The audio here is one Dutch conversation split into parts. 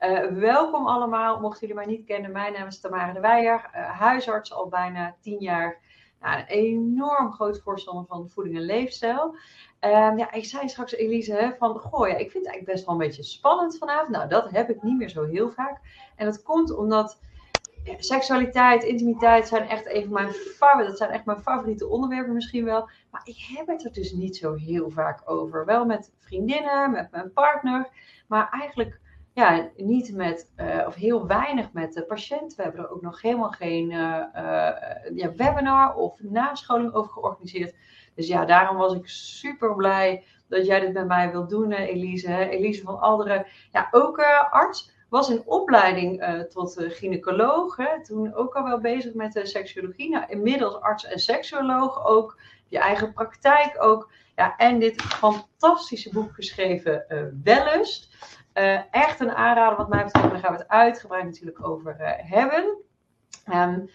Uh, welkom allemaal, mochten jullie mij niet kennen. Mijn naam is Tamara de Weijer, uh, huisarts al bijna tien jaar. Nou, een enorm groot voorstander van voeding en leefstijl. Um, ja, ik zei straks Elise hè, van, goh, ja, ik vind het eigenlijk best wel een beetje spannend vanavond. Nou, dat heb ik niet meer zo heel vaak. En dat komt omdat seksualiteit, intimiteit zijn echt even mijn favoriete, dat zijn echt mijn favoriete onderwerpen misschien wel. Maar ik heb het er dus niet zo heel vaak over. Wel met vriendinnen, met mijn partner, maar eigenlijk ja, niet met, uh, of heel weinig met de patiënt. We hebben er ook nog helemaal geen uh, uh, ja, webinar of nascholing over georganiseerd. Dus ja, daarom was ik super blij dat jij dit met mij wilt doen, Elise. Elise van Alderen, ja, ook arts was in opleiding uh, tot uh, gynaecoloog. Toen ook al wel bezig met de seksuologie. Nou, inmiddels arts en seksuoloog ook. Je eigen praktijk ook. Ja, en dit fantastische boek geschreven, Wellust. echt een aanrader wat mij betreft. Daar gaan we het uitgebreid natuurlijk over hebben. Um,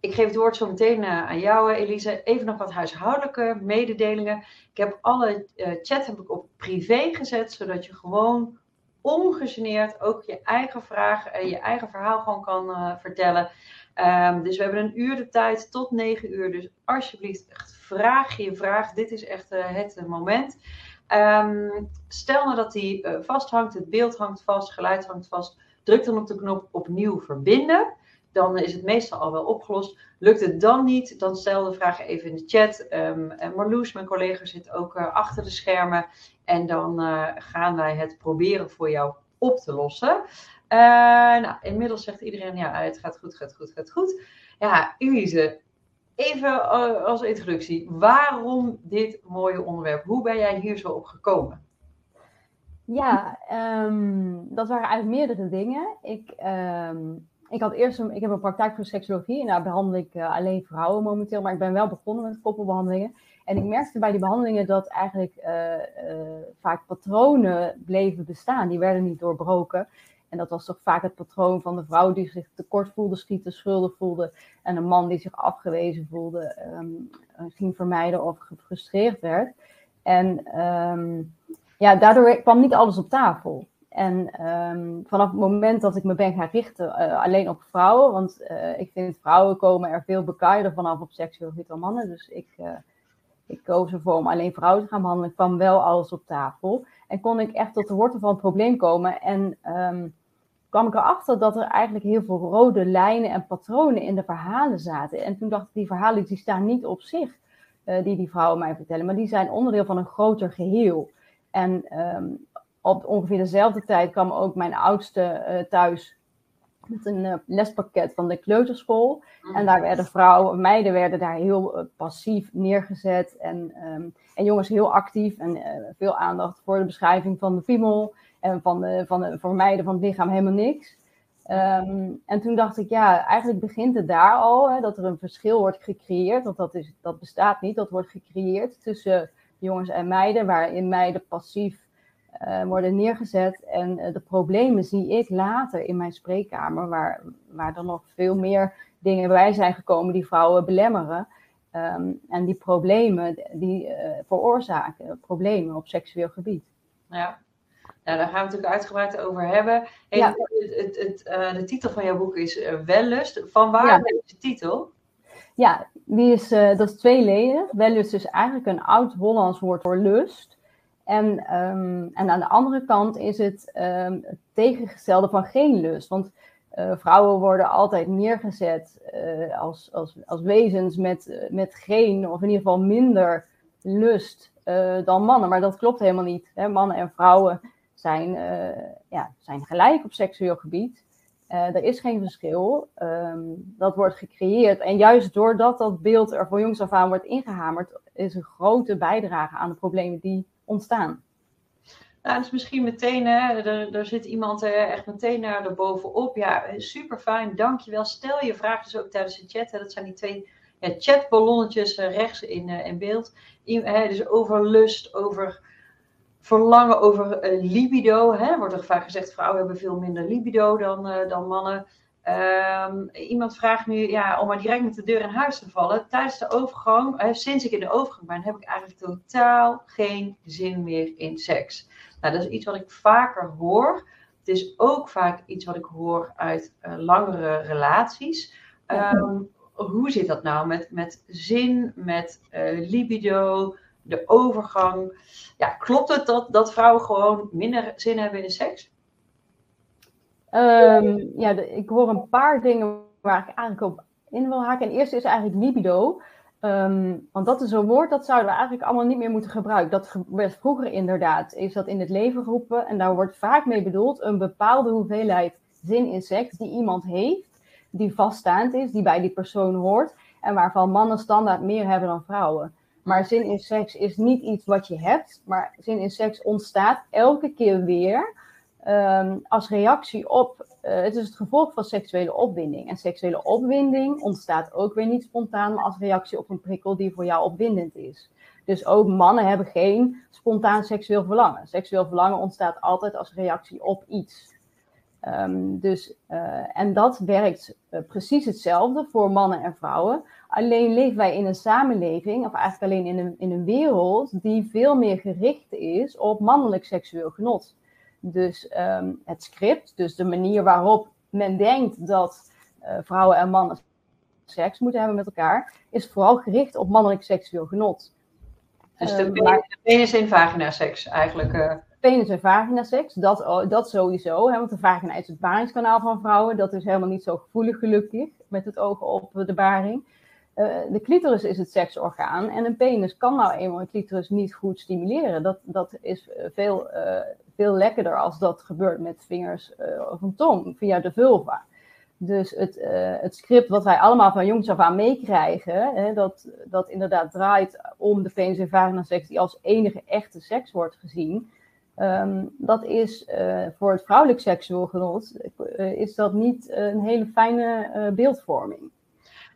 ik geef het woord zo meteen aan jou, Elise. Even nog wat huishoudelijke mededelingen. Ik heb alle chat heb ik op privé gezet, zodat je gewoon ongegeneerd ook je eigen vragen en je eigen verhaal gewoon kan vertellen. Um, dus we hebben een uur de tijd tot negen uur. Dus alsjeblieft, vraag je vraag. Dit is echt het moment. Um, stel nou dat die uh, vasthangt, het beeld hangt vast, geluid hangt vast. Druk dan op de knop opnieuw verbinden dan is het meestal al wel opgelost. Lukt het dan niet, dan stel de vraag even in de chat. Um, en Marloes, mijn collega, zit ook uh, achter de schermen. En dan uh, gaan wij het proberen voor jou op te lossen. Uh, nou, inmiddels zegt iedereen, ja, het gaat goed, gaat goed, gaat goed. Ja, Elise, even als introductie. Waarom dit mooie onderwerp? Hoe ben jij hier zo op gekomen? Ja, um, dat waren eigenlijk meerdere dingen. Ik um, ik had eerst een, ik heb een praktijk voor seksologie en daar behandel ik uh, alleen vrouwen momenteel, maar ik ben wel begonnen met koppelbehandelingen. En ik merkte bij die behandelingen dat eigenlijk uh, vaak patronen bleven bestaan, die werden niet doorbroken. En dat was toch vaak het patroon van de vrouw die zich tekort voelde, schieten, schuldig voelde. En een man die zich afgewezen voelde, um, ging vermijden of gefrustreerd werd. En um, ja, daardoor kwam niet alles op tafel. En um, vanaf het moment dat ik me ben gaan richten uh, alleen op vrouwen, want uh, ik vind vrouwen komen er veel bekijder vanaf op seksueel gebied dan mannen. Dus ik, ik koos ervoor om alleen vrouwen te gaan behandelen. kwam wel alles op tafel. En kon ik echt tot de wortel van het probleem komen. En kwam ik erachter dat er eigenlijk heel veel rode lijnen en patronen in de verhalen zaten. En toen dacht ik, die verhalen die staan niet op zich, die die vrouwen mij vertellen, maar die zijn onderdeel van een groter geheel. En um, op ongeveer dezelfde tijd kwam ook mijn oudste uh, thuis met een uh, lespakket van de kleuterschool. Mm. En daar werden vrouwen, meiden werden daar heel uh, passief neergezet. En, um, en jongens heel actief en veel aandacht voor de beschrijving van de piemel. En van de, van de, voor meiden van het lichaam helemaal niks. Um, en toen dacht ik, ja, eigenlijk begint het daar al, hè, dat er een verschil wordt gecreëerd. Want dat, is, dat bestaat niet, dat wordt gecreëerd tussen jongens en meiden, waarin meiden passief uh, worden neergezet. En uh, de problemen zie ik later in mijn spreekkamer, waar, waar er nog veel meer dingen bij zijn gekomen die vrouwen belemmeren. Um, en die problemen die uh, veroorzaken problemen op seksueel gebied. Ja. Nou, daar gaan we natuurlijk uitgebreid over hebben. Ja. het, het, het, de titel van jouw boek is Wellust. Van waar ja. deze titel? Ja, die is, dat is tweeledig. Wellust is eigenlijk een oud-Hollands woord voor lust. En, um, en aan de andere kant is het um, het tegengestelde van geen lust. Want uh, vrouwen worden altijd neergezet uh, als, als, als wezens met, met geen, of in ieder geval minder lust uh, dan mannen. Maar dat klopt helemaal niet. Hè? Mannen en vrouwen zijn, ja, zijn gelijk op seksueel gebied. er is geen verschil. Um, dat wordt gecreëerd. En juist doordat dat beeld er voor jongs af aan wordt ingehamerd, is een grote bijdrage aan de problemen die ontstaan? Nou, dus misschien meteen, hè, er, zit iemand echt meteen naar bovenop. Ja, super fijn, dankjewel. Stel je vraag dus ook tijdens de chat. Hè. Dat zijn die twee ja, chatballonnetjes rechts in, in beeld. I, hè, dus over lust, over verlangen, over uh, libido. Hè. Wordt er vaak gezegd, vrouwen hebben veel minder libido dan, dan mannen. Um, iemand vraagt nu, ja, om maar direct met de deur in huis te vallen. Tijdens de overgang, eh, sinds ik in de overgang ben, heb ik eigenlijk totaal geen zin meer in seks. Nou, dat is iets wat ik vaker hoor. het is ook vaak iets wat ik hoor uit langere relaties. Ehm, hoe zit dat nou met, met zin, met libido, de overgang? Ja, klopt het dat, dat vrouwen gewoon minder zin hebben in seks? Um, ja, ik hoor een paar dingen waar ik eigenlijk op in wil haken. En eerste is eigenlijk libido. Ehm, want dat is een woord dat zouden we eigenlijk allemaal niet meer moeten gebruiken. Dat werd vroeger inderdaad, is dat in het leven geroepen. En daar wordt vaak mee bedoeld een bepaalde hoeveelheid zin in seks die iemand heeft, die vaststaand is, die bij die persoon hoort. En waarvan mannen standaard meer hebben dan vrouwen. Maar zin in seks is niet iets wat je hebt, maar zin in seks ontstaat elke keer weer Ehm, als reactie op, uh, het is het gevolg van seksuele opwinding. En seksuele opwinding ontstaat ook weer niet spontaan, maar als reactie op een prikkel die voor jou opwindend is. Dus ook mannen hebben geen spontaan seksueel verlangen. Seksueel verlangen ontstaat altijd als reactie op iets. Um, dus, uh, en dat werkt uh, precies hetzelfde voor mannen en vrouwen. Alleen leven wij in een samenleving, of eigenlijk alleen in een, in een wereld, die veel meer gericht is op mannelijk seksueel genot. Dus ehm, het script, dus de manier waarop men denkt dat uh, vrouwen en mannen seks moeten hebben met elkaar, is vooral gericht op mannelijk seksueel genot. Dus de, uh, penis en vagina seks eigenlijk. Penis en vagina seks, dat, oh, dat sowieso. Hè, want de vagina is het baringskanaal van vrouwen. Dat is helemaal niet zo gevoelig gelukkig, met het oog op de baring. Uh, de clitoris is het seksorgaan en een penis kan nou eenmaal een clitoris niet goed stimuleren. Dat, dat is veel, uh, veel lekkerder als dat gebeurt met vingers of een tong via de vulva. Dus het, het script wat wij allemaal van jongs af aan meekrijgen, dat, dat inderdaad draait om de penis en vagina seks die als enige echte seks wordt gezien. Um, dat is voor het vrouwelijk seksueel genot, is dat niet een hele fijne beeldvorming.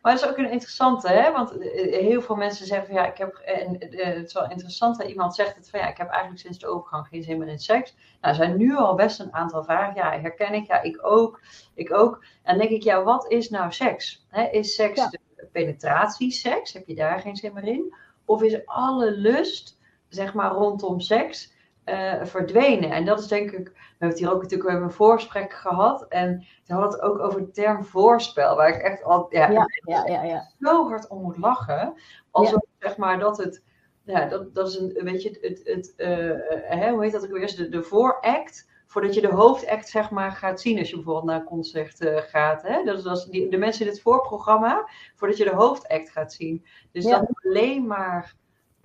Maar dat is ook een interessante, hè? want eh, heel veel mensen zeggen van ja, ik heb, en eh, het is wel interessant dat iemand zegt het van ja, ik heb eigenlijk sinds de overgang geen zin meer in seks. Nou, er zijn nu al best een aantal vragen, ja, herken ik, ja, ik ook, ik ook. En dan denk ik, ja, wat is nou seks? Hè? Is seks ja. de penetratieseks? Heb je daar geen zin meer in? Of is alle lust, zeg maar, rondom seks uh, verdwenen? En dat is denk ik hebben het hier ook natuurlijk, we hebben een voorgesprek gehad. En we hadden het ook over de term voorspel. Waar ik echt al ja, ja, ja, ja zo hard om moet lachen. Alsof zeg maar dat het. Ja, dat, dat is een, weet je, het, het, uh, hè, hoe heet dat ook weer? De, de vooract voordat je de hoofdact zeg maar gaat zien als je bijvoorbeeld naar een concert uh, gaat. Hè? Dat is, dat is die, de mensen in het voorprogramma, voordat je de hoofdact gaat zien. Dus ja. dan alleen maar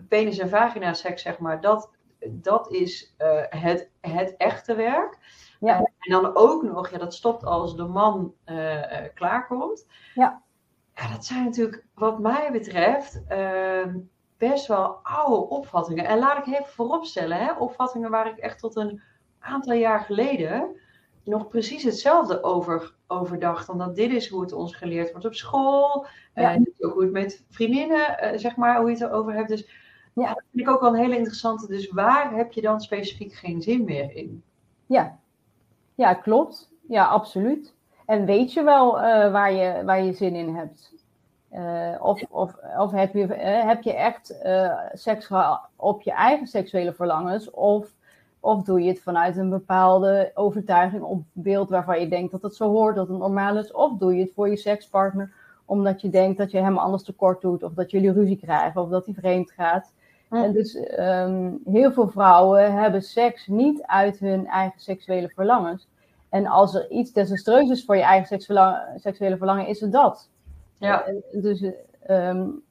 penis en vagina seks, zeg maar, dat, dat is uh, het, het echte werk. Ja. Uh, en dan ook nog, ja, dat stopt als de man uh, klaarkomt. Ja. ja. Dat zijn natuurlijk, wat mij betreft, ehm, best wel oude opvattingen. En laat ik even vooropstellen, hè, opvattingen waar ik echt tot een aantal jaar geleden nog precies hetzelfde over, over dacht. Omdat dit is hoe het ons geleerd wordt op school. Ja. En ook hoe het met vriendinnen, zeg maar, hoe je het erover hebt. Dus ja, dat vind ik ook wel een hele interessante. Dus waar heb je dan specifiek geen zin meer in? Ja, ja klopt. Ja, absoluut. En weet je wel uh, waar, je, waar je zin in hebt? Uh, of, of, of heb, je, uh, heb je echt seks op je eigen seksuele verlangens? Of, of doe je het vanuit een bepaalde overtuiging of beeld waarvan je denkt dat het zo hoort, dat het normaal is? Of doe je het voor je sekspartner omdat je denkt dat je hem anders tekort doet, of dat jullie ruzie krijgen, of dat hij vreemd gaat? En dus um, heel veel vrouwen hebben seks niet uit hun eigen seksuele verlangens. En als er iets desastreus is voor je eigen seksuele verlangen, is het dat. Ja. Dus, um,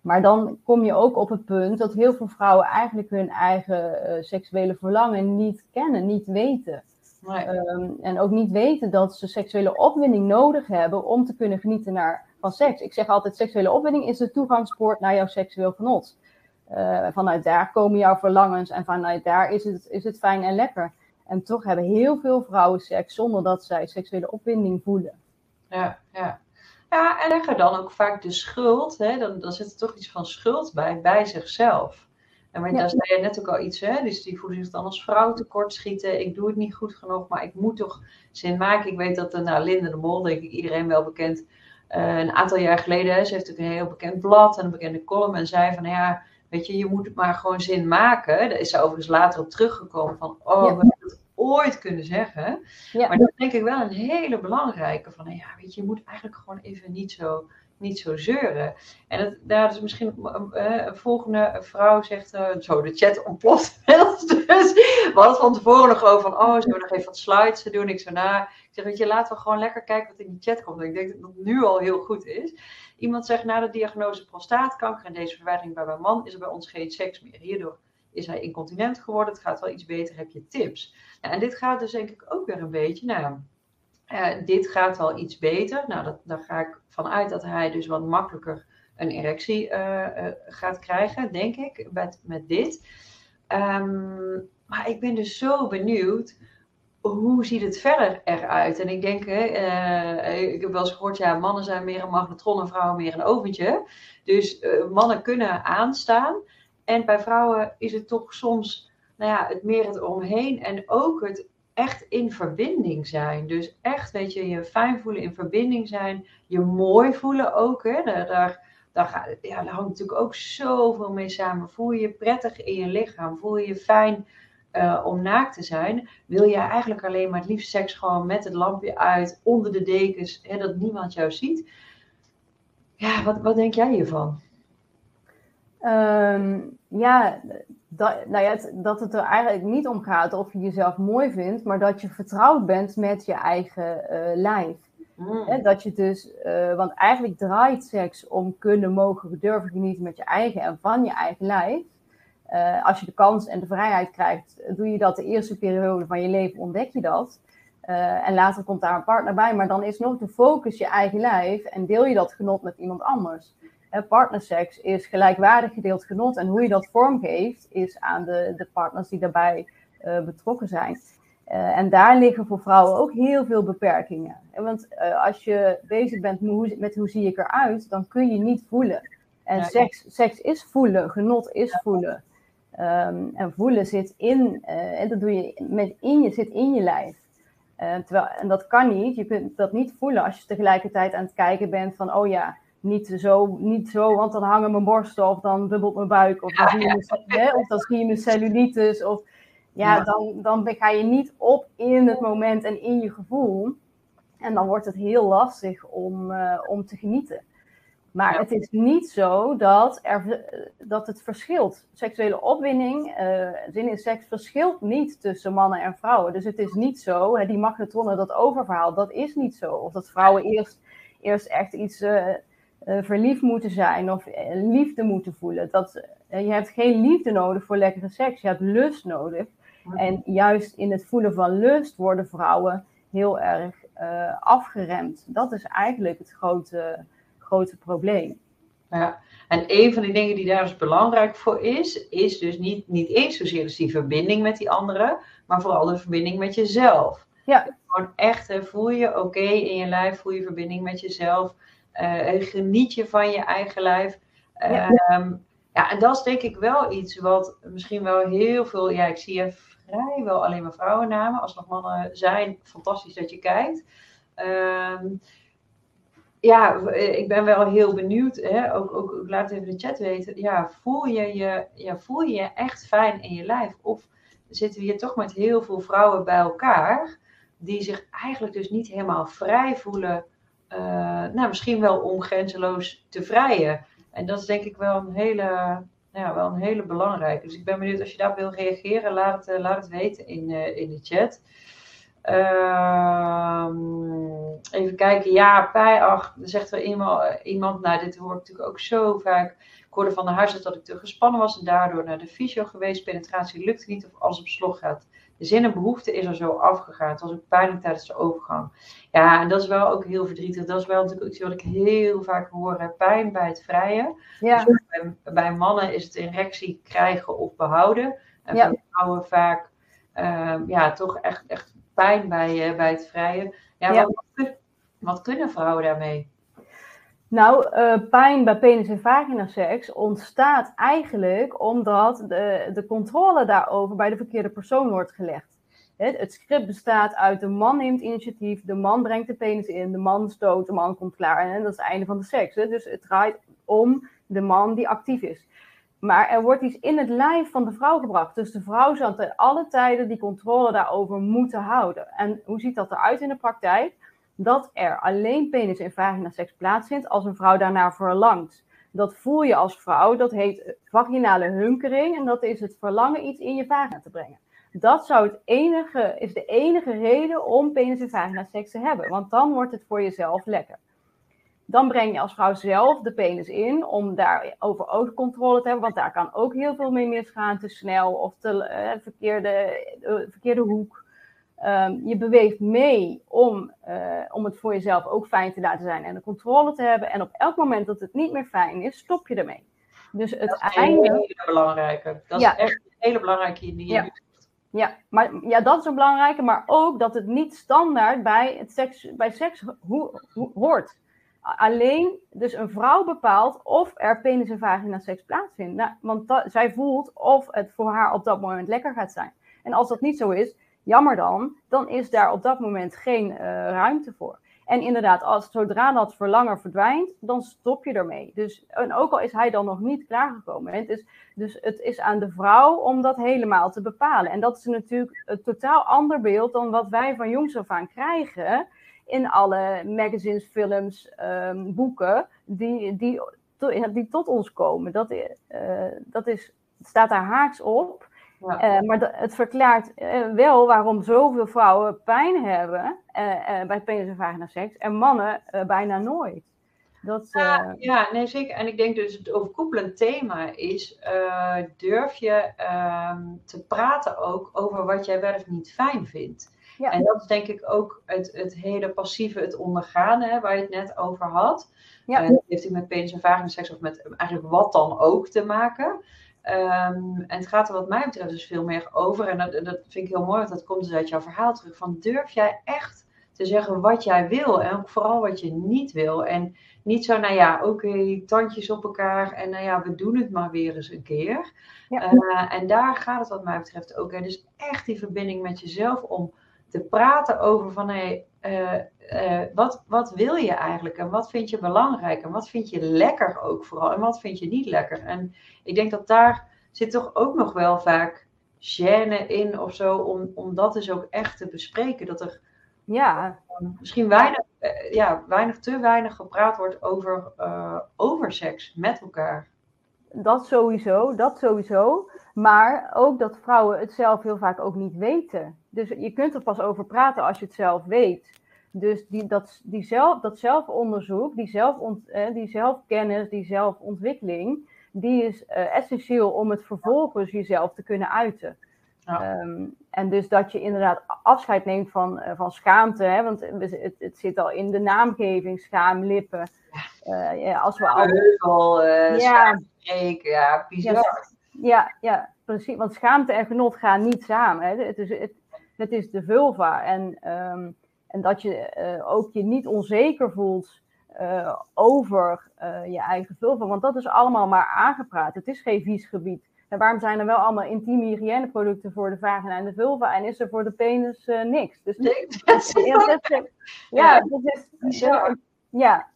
maar dan kom je ook op het punt dat heel veel vrouwen eigenlijk hun eigen uh, seksuele verlangen niet kennen, niet weten. Nee. Um, en ook niet weten dat ze seksuele opwinding nodig hebben om te kunnen genieten naar, van seks. Ik zeg altijd, seksuele opwinding is de toegangspoort naar jouw seksueel genot. Uh, vanuit daar komen jouw verlangens en vanuit daar is het, is het fijn en lekker. En toch hebben heel veel vrouwen seks zonder dat zij seksuele opwinding voelen. Ja, ja. Ja, en leggen dan ook vaak de schuld, hè, dan, dan zit er toch iets van schuld bij, bij zichzelf. En maar, ja. daar zei je net ook al iets, hè? dus die voelen zich dan als vrouw tekortschieten. Ik doe het niet goed genoeg, maar ik moet toch zin maken. Ik weet dat, de, nou, Linde de Mol, denk ik iedereen wel bekend, uh, een aantal jaar geleden, ze heeft ook een heel bekend blad en een bekende column en zei van, ja, Weet je, je moet het maar gewoon zin maken. Daar is ze overigens later op teruggekomen van, oh, ja. we hebben het ooit kunnen zeggen. Ja. Maar dat denk ik wel een hele belangrijke. Van ja, weet je, je moet eigenlijk gewoon even niet zo, niet zo zeuren. En het, daar is misschien uh, een volgende vrouw zegt, uh, zo de chat ontploft. dus we hadden van tevoren nog over van, oh, zullen we nog even wat slides doen? Ik zo, nou, ik zeg, weet je, laten we gewoon lekker kijken wat in die chat komt. Ik denk dat dat nu al heel goed is. Iemand zegt, na de diagnose prostaatkanker en deze verwijdering bij mijn man, is er bij ons geen seks meer. Hierdoor is hij incontinent geworden? Het gaat wel iets beter. Heb je tips? Nou, en dit gaat dus denk ik ook weer een beetje. Nou, uh, dit gaat wel iets beter. Nou, dat, daar ga ik vanuit dat hij dus wat makkelijker een erectie uh, uh, gaat krijgen, denk ik, met, met dit. Um, maar ik ben dus zo benieuwd. Hoe ziet het verder eruit? En ik denk, ik heb wel eens gehoord, ja, mannen zijn meer een magnetron en vrouwen meer een oventje. Dus mannen kunnen aanstaan. En bij vrouwen is het toch soms nou ja, het meer het omheen en ook het echt in verbinding zijn. Dus echt, weet je, je fijn voelen, in verbinding zijn, je mooi voelen ook. Hè? Daar, daar, ja, daar hangt natuurlijk ook zoveel mee samen. Voel je je prettig in je lichaam? Voel je je fijn uh, om naakt te zijn? Wil je eigenlijk alleen maar het liefst seks gewoon met het lampje uit, onder de dekens, hè, dat niemand jou ziet? Ja, wat, wat denk jij hiervan? Um, ja, dat, nou ja, het, dat het er eigenlijk niet om gaat of je jezelf mooi vindt, maar dat je vertrouwd bent met je eigen uh, lijf. Mm. dat je dus, uh, want eigenlijk draait seks om kunnen, mogen, durven genieten met je eigen en van je eigen lijf. Uh, als je de kans en de vrijheid krijgt, doe je dat de eerste periode van je leven, ontdek je dat. en later komt daar een partner bij, maar dan is nog de focus je eigen lijf en deel je dat genot met iemand anders partnerseks is gelijkwaardig gedeeld genot. En hoe je dat vormgeeft, is aan de, de partners die daarbij uh, betrokken zijn. Uh, en daar liggen voor vrouwen ook heel veel beperkingen. Want uh, als je bezig bent met hoe, met hoe zie ik eruit, dan kun je niet voelen. En ja, seks, seks is voelen, genot is voelen. Um, en voelen zit in, en dat doe je met in je, zit in je lijf. terwijl, en dat kan niet, je kunt dat niet voelen als je tegelijkertijd aan het kijken bent van, oh ja, niet zo, niet zo, want dan hangen mijn borsten of dan dubbelt mijn buik of dan, zie, je mijn, hè, of dan zie je mijn cellulitis of ja, dan, dan ga je niet op in het moment en in je gevoel en dan wordt het heel lastig om, uh, om te genieten. Maar ja. het is niet zo dat, er, dat het verschilt. Seksuele opwinding, uh, zin in seks, verschilt niet tussen mannen en vrouwen. Dus het is niet zo, hè, die magnetronnen, dat oververhaal, dat is niet zo. Of dat vrouwen eerst, eerst echt iets... Uh, uh, verliefd moeten zijn of liefde moeten voelen. Dat, je hebt geen liefde nodig voor lekkere seks, je hebt lust nodig. En juist in het voelen van lust worden vrouwen heel erg afgeremd. Dat is eigenlijk het grote, grote probleem. Ja, en een van die dingen die daar dus belangrijk voor is, is dus niet, niet eens zozeer dus die verbinding met die anderen, maar vooral de verbinding met jezelf. Ja. Gewoon echt, voel je oké okay in je lijf, voel je verbinding met jezelf. Uh, geniet je van je eigen lijf. Ja. Um, ja, en dat is denk ik wel iets wat misschien wel heel veel. Ja, ik zie je vrijwel alleen maar vrouwennamen. Als nog mannen zijn, fantastisch dat je kijkt. Um, ja, ik ben wel heel benieuwd. Hè? Ook, ook, laat even de chat weten. Ja, voel je je, ja, voel je je echt fijn in je lijf? Of zitten we hier toch met heel veel vrouwen bij elkaar, die zich eigenlijk dus niet helemaal vrij voelen uh, nou, misschien wel om grenzeloos te vrijen. En dat is denk ik wel een hele, ja, wel een hele belangrijke. Dus ik ben benieuwd als je daar wil reageren, laat het, uh, laat het weten in, in de chat. Uh, even kijken, ja, bij, ach, zegt er iemand, iemand, nou dit hoor ik natuurlijk ook zo vaak. Ik hoorde van de huisarts dat ik te gespannen was en daardoor naar de fysio geweest. Penetratie lukte niet of alles op slot gaat. De zin en behoefte is er zo afgegaan. Het was ook pijnlijk tijdens de overgang. Ja, en dat is wel ook heel verdrietig. Dat is wel natuurlijk iets wat ik heel vaak hoor. Pijn bij het vrijen. Ja. Dus bij, bij, mannen is het erectie krijgen of behouden. En ja. bij vrouwen vaak uh, ja, toch echt, echt pijn bij, uh, bij het vrijen. Ja, ja. Wat, wat kunnen vrouwen daarmee? Nou, uh, pijn bij penis- en vaginaseks ontstaat eigenlijk omdat de, de controle daarover bij de verkeerde persoon wordt gelegd. Het, het script bestaat uit de man neemt initiatief, de man brengt de penis in, de man stoot, de man komt klaar en dat is het einde van de seks. Hè? Dus het draait om de man die actief is. Maar er wordt iets in het lijf van de vrouw gebracht. Dus de vrouw zal ten alle tijden die controle daarover moeten houden. En hoe ziet dat eruit in de praktijk? Dat er alleen penis en vagina seks plaatsvindt als een vrouw daarnaar verlangt. Dat voel je als vrouw, dat heet vaginale hunkering en dat is het verlangen iets in je vagina te brengen. Dat zou het enige, is de enige reden om penis en vagina seks te hebben, want dan wordt het voor jezelf lekker. Dan breng je als vrouw zelf de penis in om daarover ook controle te hebben, want daar kan ook heel veel mee misgaan, te snel of te uh, verkeerde, uh, verkeerde hoek. Um, je beweegt mee om, uh, om het voor jezelf ook fijn te laten zijn en de controle te hebben. En op elk moment dat het niet meer fijn is, stop je ermee. Dus het dat is einde. een hele belangrijke. Dat Ja. is echt een hele belangrijke die je Ja. Ja, maar ja, dat is een belangrijke, maar ook dat het niet standaard bij, het seks, bij seks ho- ho- hoort. Alleen, dus een vrouw bepaalt of er penis en vagina seks plaatsvindt. Nou, want da- zij voelt of het voor haar op dat moment lekker gaat zijn. En als dat niet zo is, jammer dan, dan is daar op dat moment geen eh, ruimte voor. En inderdaad, als, zodra dat verlangen verdwijnt, dan stop je ermee. Dus, en ook al is hij dan nog niet klaargekomen. Het dus het is aan de vrouw om dat helemaal te bepalen. En dat is natuurlijk een totaal ander beeld dan wat wij van jongs af aan krijgen in alle magazines, films, ehm, boeken die, die, to- die tot ons komen. Dat, eh, dat is, het staat daar haaks op. Ja. Eh, maar het verklaart eh, wel waarom zoveel vrouwen pijn hebben bij penis en vagina seks en mannen bijna nooit. Dat, Ja, ja, nee zeker. En ik denk dus het overkoepelend thema is, durf je ehm, te praten ook over wat jij wel of niet fijn vindt. Ja. En dat is denk ik ook het, het hele passieve, het ondergaan, hè, waar je het net over had. Ja. Dat heeft met penis en vagina seks of met eigenlijk wat dan ook te maken. Ehm, en het gaat er wat mij betreft dus veel meer over. En dat, dat vind ik heel mooi, want dat komt dus uit jouw verhaal terug. Van durf jij echt te zeggen wat jij wil en ook vooral wat je niet wil. En niet zo, nou ja, oké, tandjes op elkaar en nou ja, we doen het maar weer eens een keer. Ja. Eh, en daar gaat het wat mij betreft ook. Hè. Dus echt die verbinding met jezelf om te praten over van, hé, eh, eh, wat, wat wil je eigenlijk en wat vind je belangrijk en wat vind je lekker ook vooral en wat vind je niet lekker. En ik denk dat daar zit toch ook nog wel vaak gêne in of zo, om, om dat dus ook echt te bespreken. Dat er ja, misschien weinig, eh, ja, weinig, te weinig gepraat wordt over, over seks met elkaar. dat sowieso, dat sowieso. Maar ook dat vrouwen het zelf heel vaak ook niet weten. Dus je kunt er pas over praten als je het zelf weet. Dus die, dat, die zelf, dat zelfonderzoek, die, zelfont, eh, die zelfkennis, die zelfontwikkeling, die is eh, essentieel om het vervolgens jezelf te kunnen uiten. Ja. Ehm, en dus dat je inderdaad afscheid neemt van, eh, van schaamte, hè, want het, het zit al in de naamgeving, schaamlippen. Eh, ja, als we al Heuvel, eh Ja. ja, bizar. Ja, ja, precies. Want schaamte en genot gaan niet samen. Hè. Het, is, het, het is de vulva. En, ehm, en dat je eh, ook je niet onzeker voelt eh, over eh, je eigen vulva. Want dat is allemaal maar aangepraat. Het is geen vies gebied. En waarom zijn er wel allemaal intieme hygiëneproducten voor de vagina en de vulva en is er voor de penis niks? Dus Nee, dat is- ja, ja, dat is Bizar. Ja,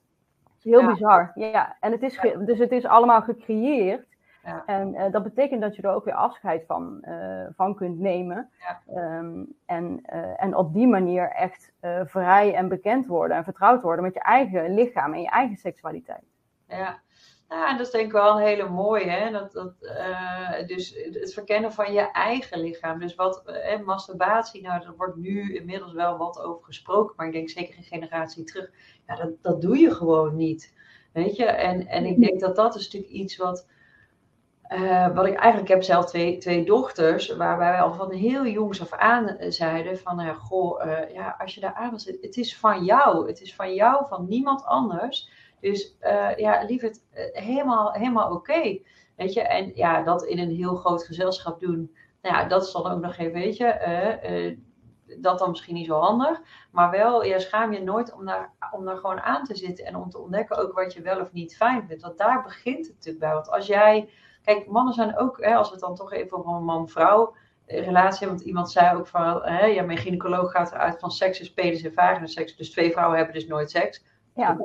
heel Ja. bizar. Ja, en het is dus het is allemaal gecreëerd. Ja. En eh, dat betekent dat je er ook weer afscheid van, eh, van kunt nemen. Ja. Ehm, en, eh, en op die manier echt vrij en bekend worden en vertrouwd worden met je eigen lichaam en je eigen seksualiteit. Ja. Ja, en dat is denk ik wel een hele mooie. Hè? Dat, dat, dus het verkennen van je eigen lichaam. Dus wat, eh, masturbatie, nou, daar wordt nu inmiddels wel wat over gesproken. Maar ik denk zeker een generatie terug. Ja, dat, dat doe je gewoon niet. Weet je? En, en ik denk dat dat is natuurlijk iets wat. Eh, wat ik eigenlijk heb zelf twee, twee dochters, waarbij wij al van heel jongs af aan eh, zeiden van, eh, goh, eh, ja, als je daar aan zitten, het is van jou, het is van jou, van niemand anders. Dus ja, liever uh, helemaal, helemaal oké. Weet je, en ja, dat in een heel groot gezelschap doen, nou ja, dat is dan ook nog even, weet je, uh, uh, dat dan misschien niet zo handig. Maar wel, ja, schaam je nooit om daar, om daar gewoon aan te zitten en om te ontdekken ook wat je wel of niet fijn vindt. Want daar begint het natuurlijk bij. Want als jij, kijk, mannen zijn ook, hè, als we het dan toch even over een man-vrouw relatie hebben. Want iemand zei ook van, hè, ja, mijn gynaecoloog gaat eruit van seks is penis en vagina seks. Dus twee vrouwen hebben dus nooit seks. Ja.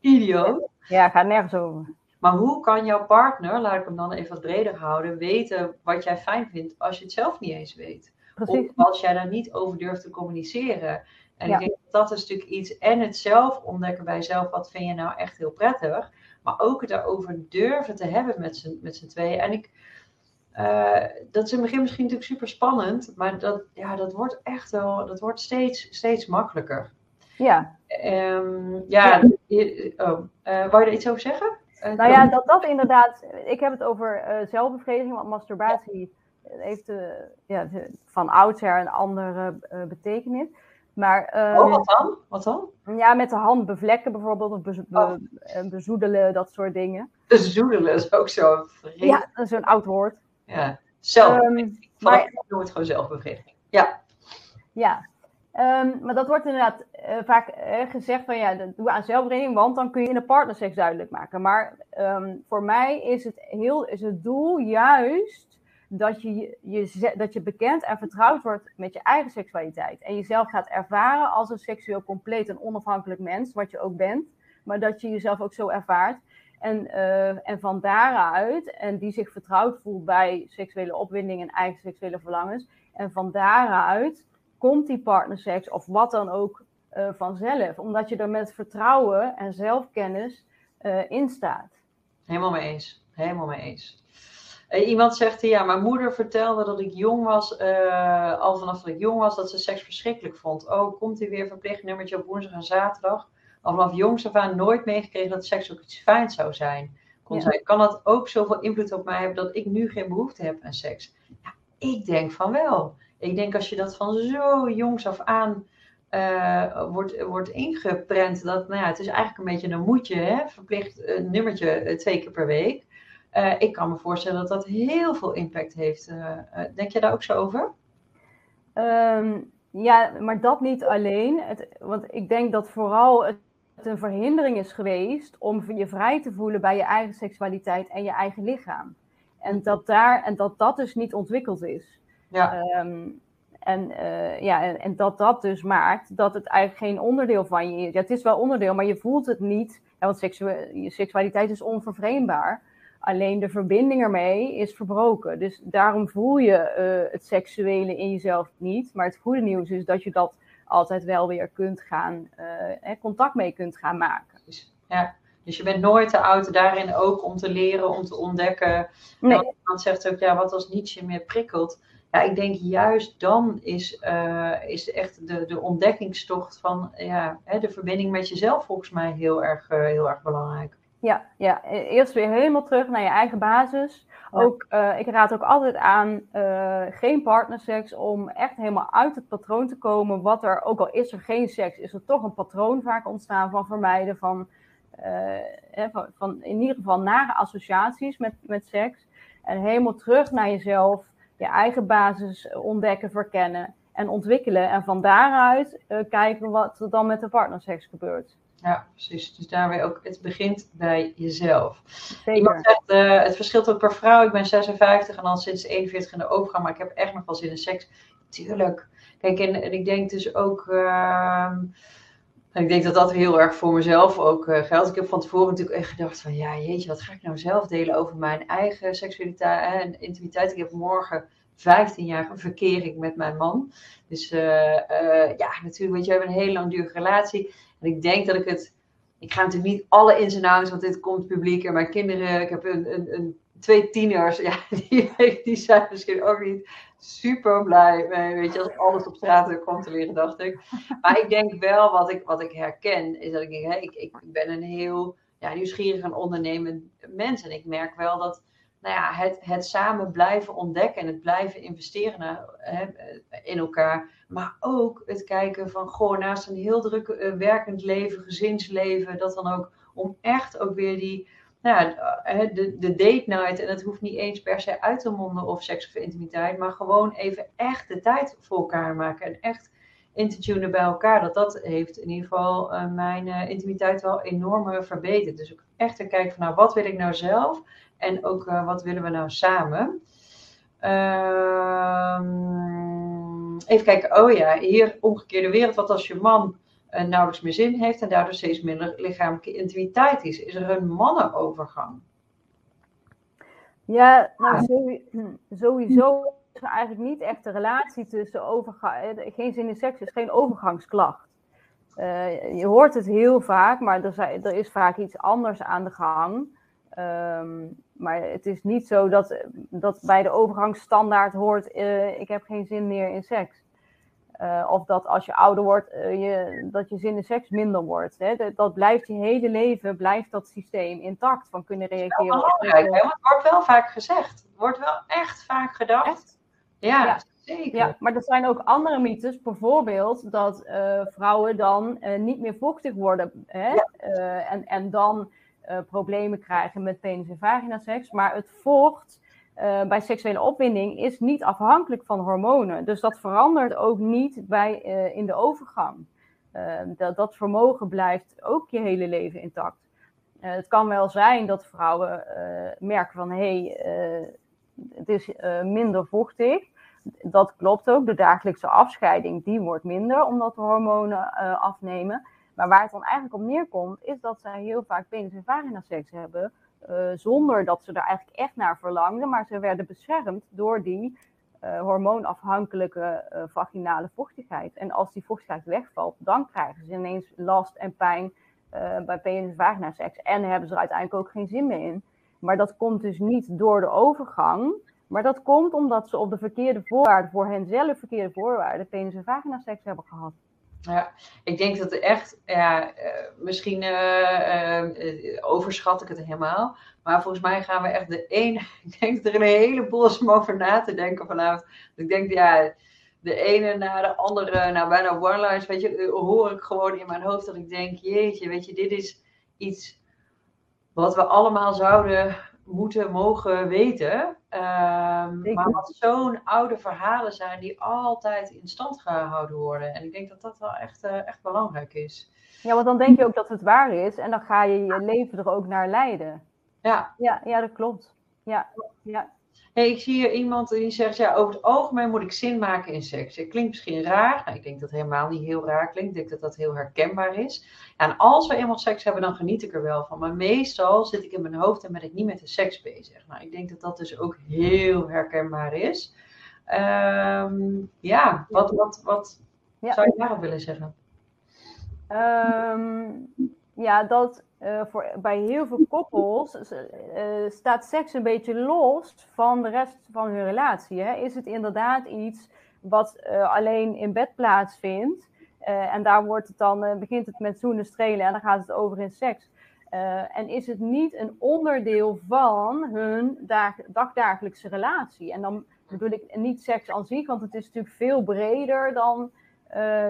Idioot. Ja, gaat nergens over. Maar hoe kan jouw partner, laat ik hem dan even wat breder houden, weten wat jij fijn vindt als je het zelf niet eens weet? Precies. Of als jij daar niet over durft te communiceren. En ik denk dat dat is natuurlijk iets, en het zelf ontdekken bij jezelf, wat vind je nou echt heel prettig. Maar ook het daarover durven te hebben met z'n, met tweeën. En ik, uh, dat is in het begin misschien natuurlijk super spannend, maar dat, ja, dat wordt echt wel, dat wordt steeds, steeds makkelijker. Ja. Um, ja, ja. Oh, uh, wou je er iets over zeggen? Uh, nou ja, dat dat inderdaad, ik heb het over zelfbevrediging, want masturbatie heeft ja, van oudsher een andere betekenis. Maar, oh, wat dan? Wat dan? Ja, met de hand bevlekken bijvoorbeeld, of be oh. bezoedelen, dat soort dingen. Bezoedelen is ook zo. Ja, dat is een oud woord. Ja, zelf. Um, maar wordt gewoon zelfbevrediging. Ja. Ja, um, maar dat wordt inderdaad uh, vaak uh, gezegd van ja, doe aan zelfbevrediging, want dan kun je in de partnerseks duidelijk maken. Maar um, voor mij is het, heel, is het doel juist dat je, je, dat je bekend en vertrouwd wordt met je eigen seksualiteit. En jezelf gaat ervaren als een seksueel compleet en onafhankelijk mens, wat je ook bent. Maar dat je jezelf ook zo ervaart. En, uh, en van daaruit, en die zich vertrouwd voelt bij seksuele opwinding en eigen seksuele verlangens. En van daaruit komt die partnerseks of wat dan ook uh, vanzelf. Omdat je er met vertrouwen en zelfkennis uh, in staat. Helemaal mee eens. Helemaal mee eens. Iemand zegt, ja, mijn moeder vertelde dat ik jong was, al vanaf dat ik jong was, dat ze seks verschrikkelijk vond. Oh, komt hij weer verplicht nummertje op woensdag en zaterdag? al vanaf jongs af aan nooit meegekregen dat seks ook iets fijns zou zijn. Kon ja. kan dat ook zoveel invloed op mij hebben dat ik nu geen behoefte heb aan seks? Ja, ik denk van wel. Ik denk als je dat van zo jongs af aan uh, wordt, wordt ingeprent, dat nou ja, het is eigenlijk een beetje een moedje, hè? verplicht een nummertje eh, twee keer per week. Uh, ik kan me voorstellen dat dat heel veel impact heeft. Uh, denk je daar ook zo over? Um, ja, maar dat niet alleen. Het, want ik denk dat vooral het een verhindering is geweest om je vrij te voelen bij je eigen seksualiteit en je eigen lichaam. En dat daar, en dat, dat dus niet ontwikkeld is. Ja. Um, en, uh, ja, en, en, dat dat dus maakt dat het eigenlijk geen onderdeel van je is. Ja, het is wel onderdeel, maar je voelt het niet. Ja, want seksu je seksualiteit is onvervreemdbaar. Alleen de verbinding ermee is verbroken. Dus daarom voel je uh, het seksuele in jezelf niet. Maar het goede nieuws is dat je dat altijd wel weer kunt gaan, uh, contact mee kunt gaan maken. Ja, dus je bent nooit te oud daarin ook om te leren, om te ontdekken. Nee. Iemand zegt ook, ja, wat als Nietzsche meer prikkelt? Ja, ik denk juist dan is, uh, is echt de, de ontdekkingstocht van ja, hè, de verbinding met jezelf volgens mij heel erg, heel erg belangrijk. Ja, ja, e-, eerst weer helemaal terug naar je eigen basis. Ook, uh, ik raad ook altijd aan uh, geen partnerseks om echt helemaal uit het patroon te komen. Wat er, ook al is er geen seks, is er toch een patroon vaak ontstaan van vermijden van, uh, van, van, in ieder geval nare associaties met, met seks. En helemaal terug naar jezelf, je eigen basis ontdekken, verkennen en ontwikkelen. En van daaruit kijken wat er dan met de partnerseks gebeurt. Ja, precies. Dus daarmee ook, het begint bij jezelf. Zeker. Iemand zegt, uh, het verschilt ook per vrouw. Ik ben 56 en al sinds 41 in de overgang, maar ik heb echt nog wel zin in seks. Tuurlijk. Kijk, en, en ik denk dus ook, uh, ik denk dat dat heel erg voor mezelf ook uh, geldt. Ik heb van tevoren natuurlijk echt gedacht van, ja jeetje, wat ga ik nou zelf delen over mijn eigen seksualiteit en intimiteit. Ik heb morgen 15 jaar verkering met mijn man. Dus uh, ja, natuurlijk, weet je, we hebben een hele langdurige relatie. En ik denk dat ik het. Ik ga natuurlijk niet alle ins en outs, want dit komt publiek. En mijn kinderen, ik heb een, een, een twee tieners, ja, die, die zijn misschien ook niet super blij mee. Weet je, als alles op straat komt te liggen, dacht ik. Maar ik denk wel, wat ik, wat ik herken, is dat ik denk, ik, ik ben een heel ja, nieuwsgierig en ondernemend mens. En ik merk wel dat nou ja, het, het samen blijven ontdekken en het blijven investeren hè, in elkaar. Maar ook het kijken van, goh, naast een heel druk uh, werkend leven, gezinsleven, dat dan ook om echt ook weer die, nou ja, eh, de, de date night. En het hoeft niet eens per se uit te monden of seks of intimiteit, maar gewoon even echt de tijd voor elkaar maken. En echt in te tunen bij elkaar. Dat dat heeft in ieder geval uh, mijn intimiteit wel enorm verbeterd. Dus ook echt te kijken van, nou, wat wil ik nou zelf? En ook wat willen we nou samen? Ehm, even kijken. Oh ja, hier omgekeerde wereld. Wat als je man uh, nauwelijks meer zin heeft en daardoor steeds minder lichamelijke intimiteit is? Is er een mannenovergang? Ja, nou sowieso is er eigenlijk niet echt een relatie tussen overgang. Eh, geen zin in seks is geen overgangsklacht. Uh, je hoort het heel vaak, maar er, zijn, er, is vaak iets anders aan de gang. Um, maar het is niet zo dat, dat bij de overgangsstandaard hoort: uh, ik heb geen zin meer in seks. Uh, of dat als je ouder wordt, uh, je, dat je zin in seks minder wordt. Hè? Dat, dat, blijft je hele leven, blijft dat systeem intact van kunnen reageren. Dat is belangrijk, hè? Want het wordt wel vaak gezegd. Het wordt wel echt vaak gedacht. Echt? Ja, ja, zeker. Ja, maar er zijn ook andere mythes. Bijvoorbeeld dat uh, vrouwen dan niet meer vochtig worden. Hè? Ja. en, en dan problemen krijgen met penis- en vaginaseks. Maar het vocht uh, bij seksuele opwinding is niet afhankelijk van hormonen. Dus dat verandert ook niet bij, uh, in de overgang. Dat, dat vermogen blijft ook je hele leven intact. het kan wel zijn dat vrouwen merken van hé, hey, het is minder vochtig. Dat klopt ook. De dagelijkse afscheiding die wordt minder omdat de hormonen afnemen. Maar waar het dan eigenlijk op neerkomt, is dat zij heel vaak penis- en vagina seks hebben uh, zonder dat ze er eigenlijk echt naar verlangden, maar ze werden beschermd door die uh, hormoonafhankelijke uh, vaginale vochtigheid. En als die vochtigheid wegvalt, dan krijgen ze ineens last en pijn bij penis- en vaginaseks. En hebben ze er uiteindelijk ook geen zin meer in. Maar dat komt dus niet door de overgang, maar dat komt omdat ze op de verkeerde voorwaarden, voor henzelf verkeerde voorwaarden, penis- en vaginaseks hebben gehad. Ja, ik denk dat er echt, ja, uh, misschien uh, uh, overschat ik het helemaal. Maar volgens mij gaan we echt de ene. Ik denk dat er een heleboel is om over na te denken vanavond. Ik denk, ja, de ene na de andere, nou bijna one-liners, weet je, hoor ik gewoon in mijn hoofd dat ik denk, jeetje, weet je, dit is iets wat we allemaal zouden moeten mogen weten. Um, maar wat zo'n oude verhalen zijn die altijd in stand gehouden worden. En ik denk dat dat wel echt, uh, echt belangrijk is. Ja, want dan denk je ook dat het waar is en dan ga je je leven er ook naar leiden. Ja, ja, ja dat klopt. Ja, ja. Hey, ik zie hier iemand die zegt, ja, over het algemeen moet ik zin maken in seks. Het klinkt misschien raar. Nou, ik denk dat het helemaal niet heel raar klinkt. Ik denk dat dat heel herkenbaar is. En als we eenmaal seks hebben, dan geniet ik er wel van. Maar meestal zit ik in mijn hoofd en ben ik niet met de seks bezig. Nou, ik denk dat dat dus ook heel herkenbaar is. Um, ja, wat, wat, wat ja. zou je daarop willen zeggen? Um, ja, dat uh, voor, bij heel veel koppels uh, staat seks een beetje los van de rest van hun relatie. Hè? Is het inderdaad iets wat alleen in bed plaatsvindt? en daar wordt het dan, begint het met zoenen, strelen en dan gaat het over in seks. en is het niet een onderdeel van hun dag, dagdagelijkse relatie? En dan bedoel ik niet seks aan zich, want het is natuurlijk veel breder dan,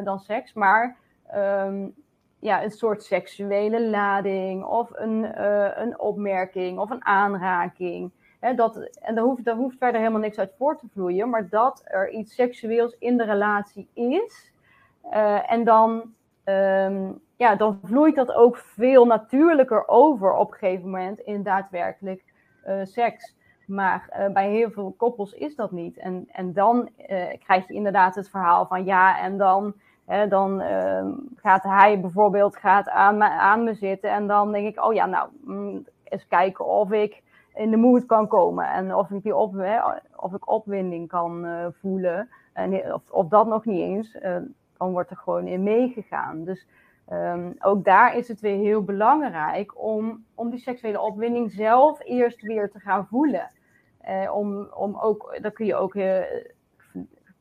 dan seks. Maar um, ja, een soort seksuele lading of een, uh, een opmerking of een aanraking. Dat, en daar hoeft, daar hoeft verder helemaal niks uit voor te vloeien, maar dat er iets seksueels in de relatie is. Uh, en dan, um, ja, dan vloeit dat ook veel natuurlijker over op een gegeven moment in daadwerkelijk uh, seks. Maar bij heel veel koppels is dat niet. En, en dan krijg je inderdaad het verhaal van ja, en dan Dan uh, gaat hij bijvoorbeeld gaat aan, me, aan me zitten en dan denk ik, oh ja, nou, mm, eens kijken of ik in de moed kan komen en of ik, die op, of ik opwinding kan uh, voelen. En of, of dat nog niet eens, uh, dan wordt er gewoon in meegegaan. Dus um, ook daar is het weer heel belangrijk om, om die seksuele opwinding zelf eerst weer te gaan voelen. Uh, om, om ook, dan kun je ook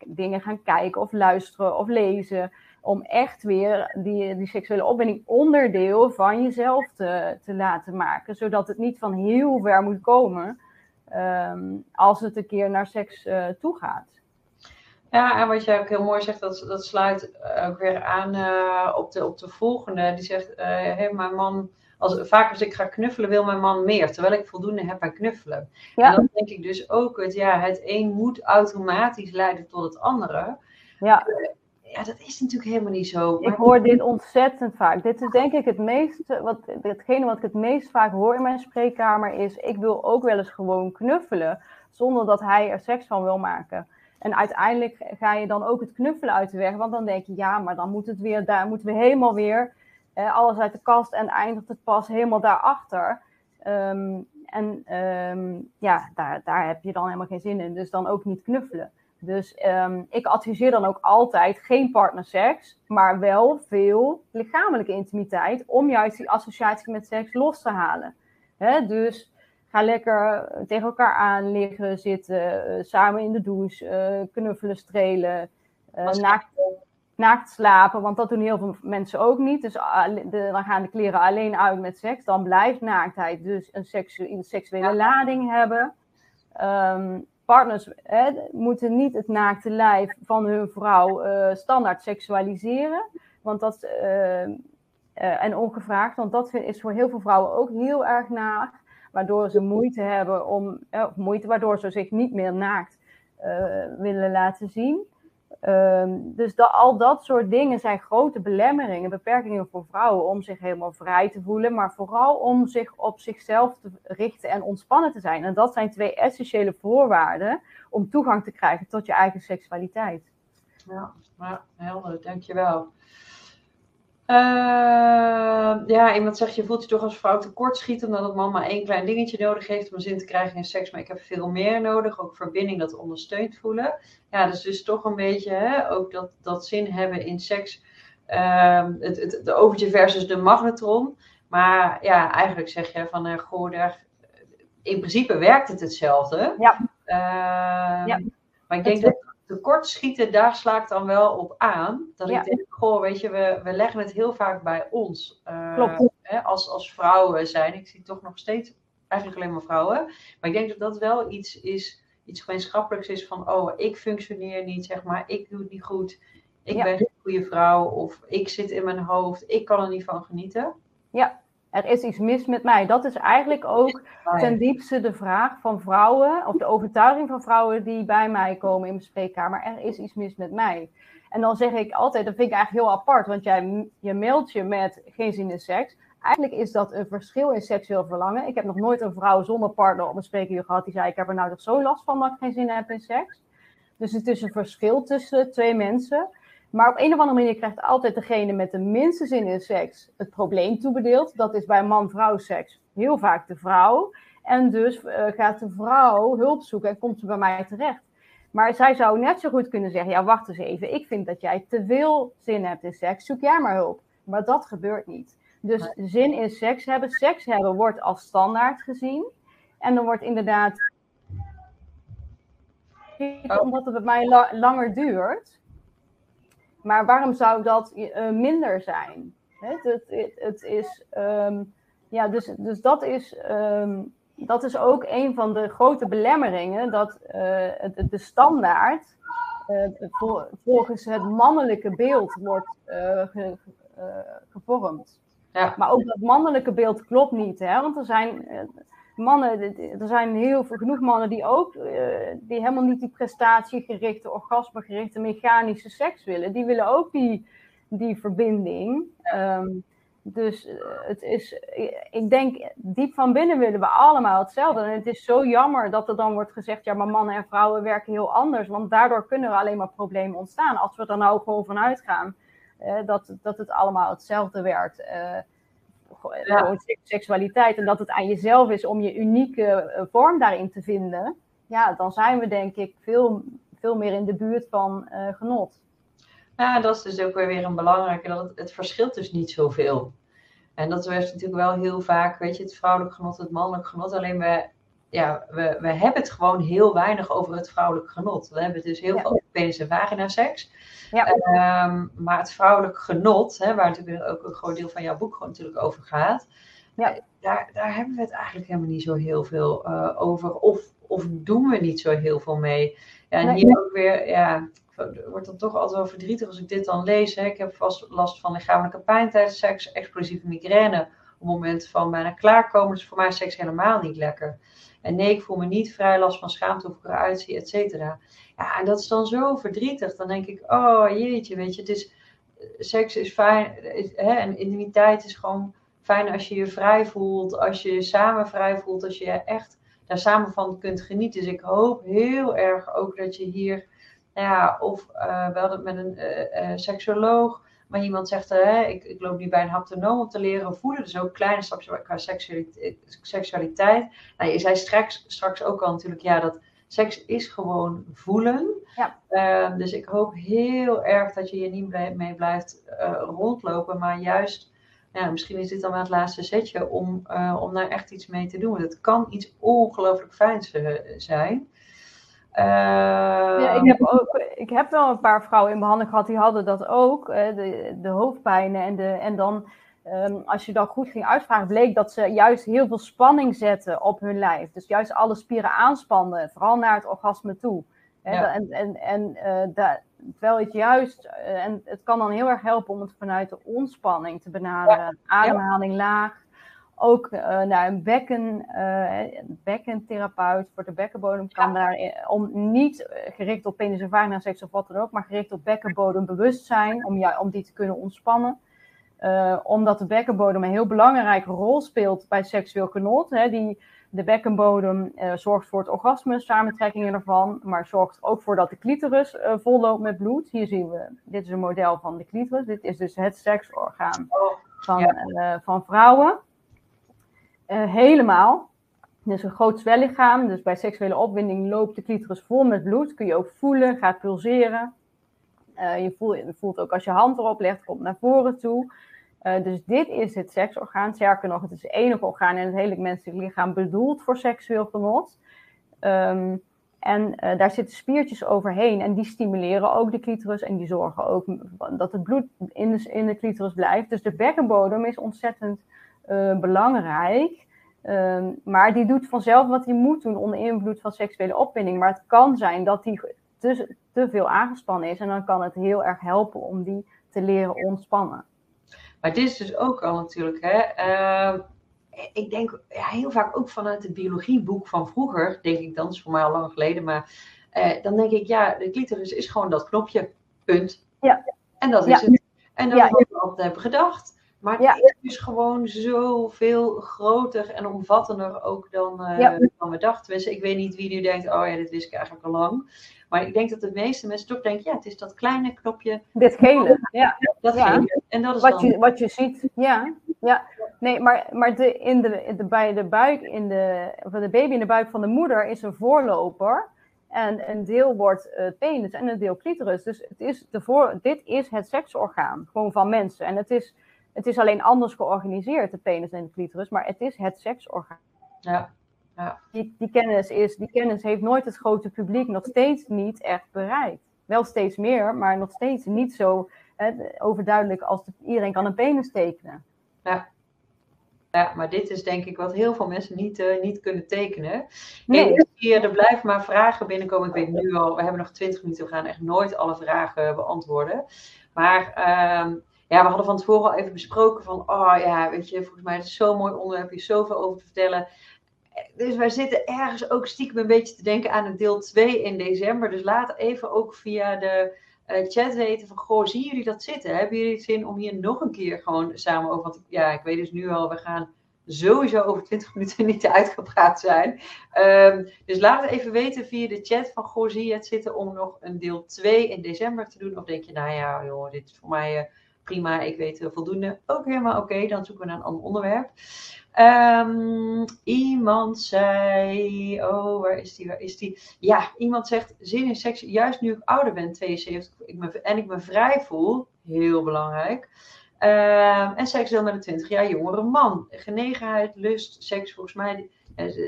dingen gaan kijken of luisteren of lezen. Om echt weer die, die seksuele opwinding onderdeel van jezelf te, te laten maken. Zodat het niet van heel ver moet komen um, als het een keer naar seks uh, toe gaat. Ja, en wat jij ook heel mooi zegt, dat, dat sluit ook weer aan uh, op, de, op de volgende. Die zegt, uh, hey, mijn man als, vaak als ik ga knuffelen, wil mijn man meer. Terwijl ik voldoende heb aan knuffelen. Ja. En dan denk ik dus ook, het, ja, het een moet automatisch leiden tot het andere. Ja. Ja, dat is natuurlijk helemaal niet zo. Maar... Ik hoor dit ontzettend vaak. Dit is denk ik het meeste, wat, hetgene wat ik het meest vaak hoor in mijn spreekkamer is, ik wil ook wel eens gewoon knuffelen, zonder dat hij er seks van wil maken. En uiteindelijk ga je dan ook het knuffelen uit de weg, want dan denk je, ja, maar dan moet het weer, daar moeten we helemaal weer alles uit de kast en eindigt het pas helemaal daarachter. Um, en ehm, ja, daar, daar heb je dan helemaal geen zin in. Dus dan ook niet knuffelen. Dus ehm, ik adviseer dan ook altijd geen partnerseks, maar wel veel lichamelijke intimiteit om juist die associatie met seks los te halen. Hè? Dus ga lekker tegen elkaar aan liggen, zitten, eh, samen in de douche, uh, knuffelen, strelen, uh, naakt, naakt, slapen, want dat doen heel veel mensen ook niet. Dus de, dan gaan de kleren alleen uit met seks, dan blijft naaktheid dus een, seksu een seksuele lading hebben. Um, partners hè, moeten niet het naakte lijf van hun vrouw uh, standaard seksualiseren. Want dat, uh, uh, en ongevraagd, want dat is voor heel veel vrouwen ook heel erg naakt. Waardoor ze moeite hebben om, of moeite, waardoor ze zich niet meer naakt willen laten zien. Um, dus al dat soort dingen zijn grote belemmeringen, beperkingen voor vrouwen om zich helemaal vrij te voelen, maar vooral om zich op zichzelf te richten en ontspannen te zijn. En dat zijn twee essentiële voorwaarden om toegang te krijgen tot je eigen seksualiteit. Ja, ja helder, dankjewel. Uh, ja, iemand zegt, je voelt je toch als vrouw tekortschieten omdat het man maar één klein dingetje nodig heeft om zin te krijgen in seks, maar ik heb veel meer nodig, ook verbinding, dat ondersteund voelen. Ja, dus dus toch een beetje, hè, ook dat, dat zin hebben in seks, uh, het, het, de overtje versus de magnetron. Maar ja, eigenlijk zeg je van, uh, goh, daar, in principe werkt het hetzelfde. Ja. Uh, ja. Maar ik denk dat tekortschieten, daar sla ik dan wel op aan. Dat ik denk, goh, weet je, we, we leggen het heel vaak bij ons. Uh, Klopt. Hè, als, als vrouwen zijn. Ik zie toch nog steeds eigenlijk alleen maar vrouwen. Maar ik denk dat dat wel iets is, iets gemeenschappelijks is van, oh, ik functioneer niet, zeg maar. Ik doe het niet goed. Ik ja. ben geen goede vrouw. Of ik zit in mijn hoofd. Ik kan er niet van genieten. Ja, er is iets mis met mij. Dat is eigenlijk ook ten diepste de vraag van vrouwen, of de overtuiging van vrouwen die bij mij komen in mijn spreekkamer. Er is iets mis met mij. En dan zeg ik altijd, dat vind ik eigenlijk heel apart, want jij je mailt je met geen zin in seks. Eigenlijk is dat een verschil in seksueel verlangen. Ik heb nog nooit een vrouw zonder partner op een spreekuur gehad die zei: Ik heb er nou toch zo last van dat ik geen zin heb in seks. Dus het is een verschil tussen twee mensen. Maar op een of andere manier krijgt altijd degene met de minste zin in seks het probleem toebedeeld. Dat is bij man-vrouw seks heel vaak de vrouw. En dus uh, gaat de vrouw hulp zoeken en komt ze bij mij terecht. Maar zij zou net zo goed kunnen zeggen: Ja, wacht eens even. Ik vind dat jij te veel zin hebt in seks. Zoek jij maar hulp. Maar dat gebeurt niet. Dus zin in seks hebben, seks hebben wordt als standaard gezien. En dan wordt inderdaad. Oh. Omdat het bij mij la langer duurt maar waarom zou dat uh, minder zijn? Het, het, het, het is, um, ja, dus, dus dat is, um, dat is ook een van de grote belemmeringen, dat uh, het, de standaard uh, vol, volgens het mannelijke beeld wordt ge, gevormd. Ja. Maar ook dat mannelijke beeld klopt niet, hè? want er zijn mannen, er zijn heel veel, genoeg mannen die ook, uh, die helemaal niet die prestatiegerichte, orgasmegerichte, mechanische seks willen. Die willen ook die, die verbinding. Um, dus uh, het is, ik denk, diep van binnen willen we allemaal hetzelfde. En het is zo jammer dat er dan wordt gezegd, ja, maar mannen en vrouwen werken heel anders. Want daardoor kunnen er alleen maar problemen ontstaan. Als we er nou gewoon van uitgaan uh, dat, dat het allemaal hetzelfde werkt ja. seksualiteit en dat het aan jezelf is om je unieke eh, vorm daarin te vinden, ja, dan zijn we denk ik veel, veel meer in de buurt van uh, genot. Ja, dat is dus ook weer een belangrijke, dat het, het verschilt dus niet zoveel. En dat werd natuurlijk wel heel vaak, weet je, het vrouwelijk genot, het mannelijk genot. Alleen we, ja, we, we hebben het gewoon heel weinig over het vrouwelijk genot. We hebben het dus heel ja. veel over penis en vagina seks. Ja. Um, maar het vrouwelijk genot, hè, waar natuurlijk ook een groot deel van jouw boek gewoon natuurlijk over gaat, ja. Eh, daar, daar hebben we het eigenlijk helemaal niet zo heel veel uh, over. Of, of doen we niet zo heel veel mee. Ja, en hier ook weer, ja, wordt dan toch altijd wel verdrietig als ik dit dan lees. Hè. Ik heb vast last van lichamelijke pijn tijdens seks, explosieve migraine. Op het moment van bijna klaarkomen is voor mij seks helemaal niet lekker. En nee, ik voel me niet vrij, last van schaamte of ik eruit zie, et cetera. Ja, en dat is dan zo verdrietig. Dan denk ik, oh jeetje, weet je, het is, seks is fijn. Hè, en intimiteit is gewoon fijn als je je vrij voelt. Als je je samen vrij voelt. Als je echt daar samen van kunt genieten. Dus ik hoop heel erg ook dat je hier, nou ja, of uh, wel met een uh, seksoloog Maar iemand zegt, uh, ik, ik, loop nu bij een haptonoom om te leren voelen. Dus ook kleine stapjes qua seksualiteit. Nou, je zei straks, straks ook al natuurlijk, ja, dat seks is gewoon voelen. Ja. Ehm, dus ik hoop heel erg dat je hier niet mee blijft uh, rondlopen, maar juist, ja, misschien is dit dan wel het laatste setje om, uh, om daar echt iets mee te doen. Want het kan iets ongelooflijk fijns zijn. Ja, ik, heb ook, ik heb wel een paar vrouwen in behandeling gehad die hadden dat ook, de, de hoofdpijnen en, de, en dan Ehm, als je dat goed ging uitvragen, bleek dat ze juist heel veel spanning zetten op hun lijf. Dus juist alle spieren aanspannen, vooral naar het orgasme toe. En, en, en uh, terwijl het juist, uh, en het kan dan heel erg helpen om het vanuit de ontspanning te benaderen. Ademhaling laag. Ook uh, naar een bekken, bekkentherapeut voor de bekkenbodem kan daar, om niet gericht op penis en vagina seks of wat dan ook, maar gericht op bekkenbodembewustzijn, om, ja, om die te kunnen ontspannen. Omdat de bekkenbodem een heel belangrijke rol speelt bij seksueel genot. Hè. Die, de bekkenbodem uh, zorgt voor het orgasme, samentrekkingen ervan, maar zorgt ook voor dat de clitoris uh, volloopt met bloed. Hier zien we, dit is een model van de clitoris. Dit is dus het seksorgaan van, ja. van vrouwen. Helemaal. Dus een groot zwellichaam. Dus bij seksuele opwinding loopt de clitoris vol met bloed. Kun je ook voelen, gaat pulseren. je, voelt, voelt ook als je hand erop legt, komt naar voren toe. Uh, dus dit is het seksorgaan. Sterker nog, het is het enige orgaan in het hele menselijk lichaam bedoeld voor seksueel genot. Um, en uh, daar zitten spiertjes overheen en die stimuleren ook de clitoris en die zorgen ook dat het bloed in de, in de clitoris blijft. Dus de bekkenbodem is ontzettend uh, belangrijk. Um, maar die doet vanzelf wat hij moet doen onder invloed van seksuele opwinding. Maar het kan zijn dat die te, te veel aangespannen is en dan kan het heel erg helpen om die te leren ontspannen. Maar dit is dus ook al natuurlijk, hè, uh, ik denk ja, heel vaak ook vanuit het biologieboek van vroeger, denk ik dan, is voor mij al lang geleden, maar uh, dan denk ik, ja, de clitoris is gewoon dat knopje, punt. Ja. En dat is het. En dat ja. we altijd hebben gedacht. Maar het is dus gewoon zoveel groter en omvattender ook dan, uh, dan we dachten. Dus ik weet niet wie nu denkt, oh ja, dit wist ik eigenlijk al lang. Maar ik denk dat de meeste mensen toch denken, ja, het is dat kleine knopje. Dit gele, ja. Dat gele. En dat is wat, je, wat je ziet, ja. ja. Nee, maar, maar de, in de, de, bij de buik, in de, of de baby in de buik van de moeder is een voorloper. En een deel wordt uh, penis en een deel clitoris. Dus het is de voor, dit is het seksorgaan, gewoon van mensen. En het is, het is alleen anders georganiseerd, de penis en de clitoris, maar het is het seksorgaan. Ja. Ja. Die, die, kennis is, die kennis heeft nooit het grote publiek nog steeds niet echt bereikt. Wel steeds meer, maar nog steeds niet zo hè, overduidelijk als de, iedereen kan een penis tekenen. Ja. Ja, maar dit is denk ik wat heel veel mensen niet, uh, niet kunnen tekenen. Nee. En hier, er blijven maar vragen binnenkomen. Ik weet nu al, we hebben nog 20 minuten, we gaan echt nooit alle vragen beantwoorden. Maar uh, ja, we hadden van tevoren al even besproken van, oh ja, weet je, volgens mij is het zo'n mooi onderwerp, je zoveel over te vertellen dus wij zitten ergens ook stiekem een beetje te denken aan een deel 2 in december. Dus laat even ook via de uh, chat weten van, goh, zien jullie dat zitten? Hebben jullie zin om hier nog een keer gewoon samen over? Want ja, ik weet dus nu al, we gaan sowieso over 20 minuten niet uitgepraat zijn. Um, dus laat het even weten via de chat van, goh, zie je het zitten om nog een deel 2 in december te doen? Of denk je, nou ja, joh, dit is voor mij... Uh, prima, ik weet voldoende. Ook helemaal oké, dan zoeken we naar een ander onderwerp. Um, iemand zei, oh, waar is die, waar is die? Ja, iemand zegt, zin in seks, juist nu ik ouder ben, 72, ik en ik me vrij voel, heel belangrijk. Um, en seksueel met een 20 jaar jongere man. Genegenheid, lust, seks, volgens mij,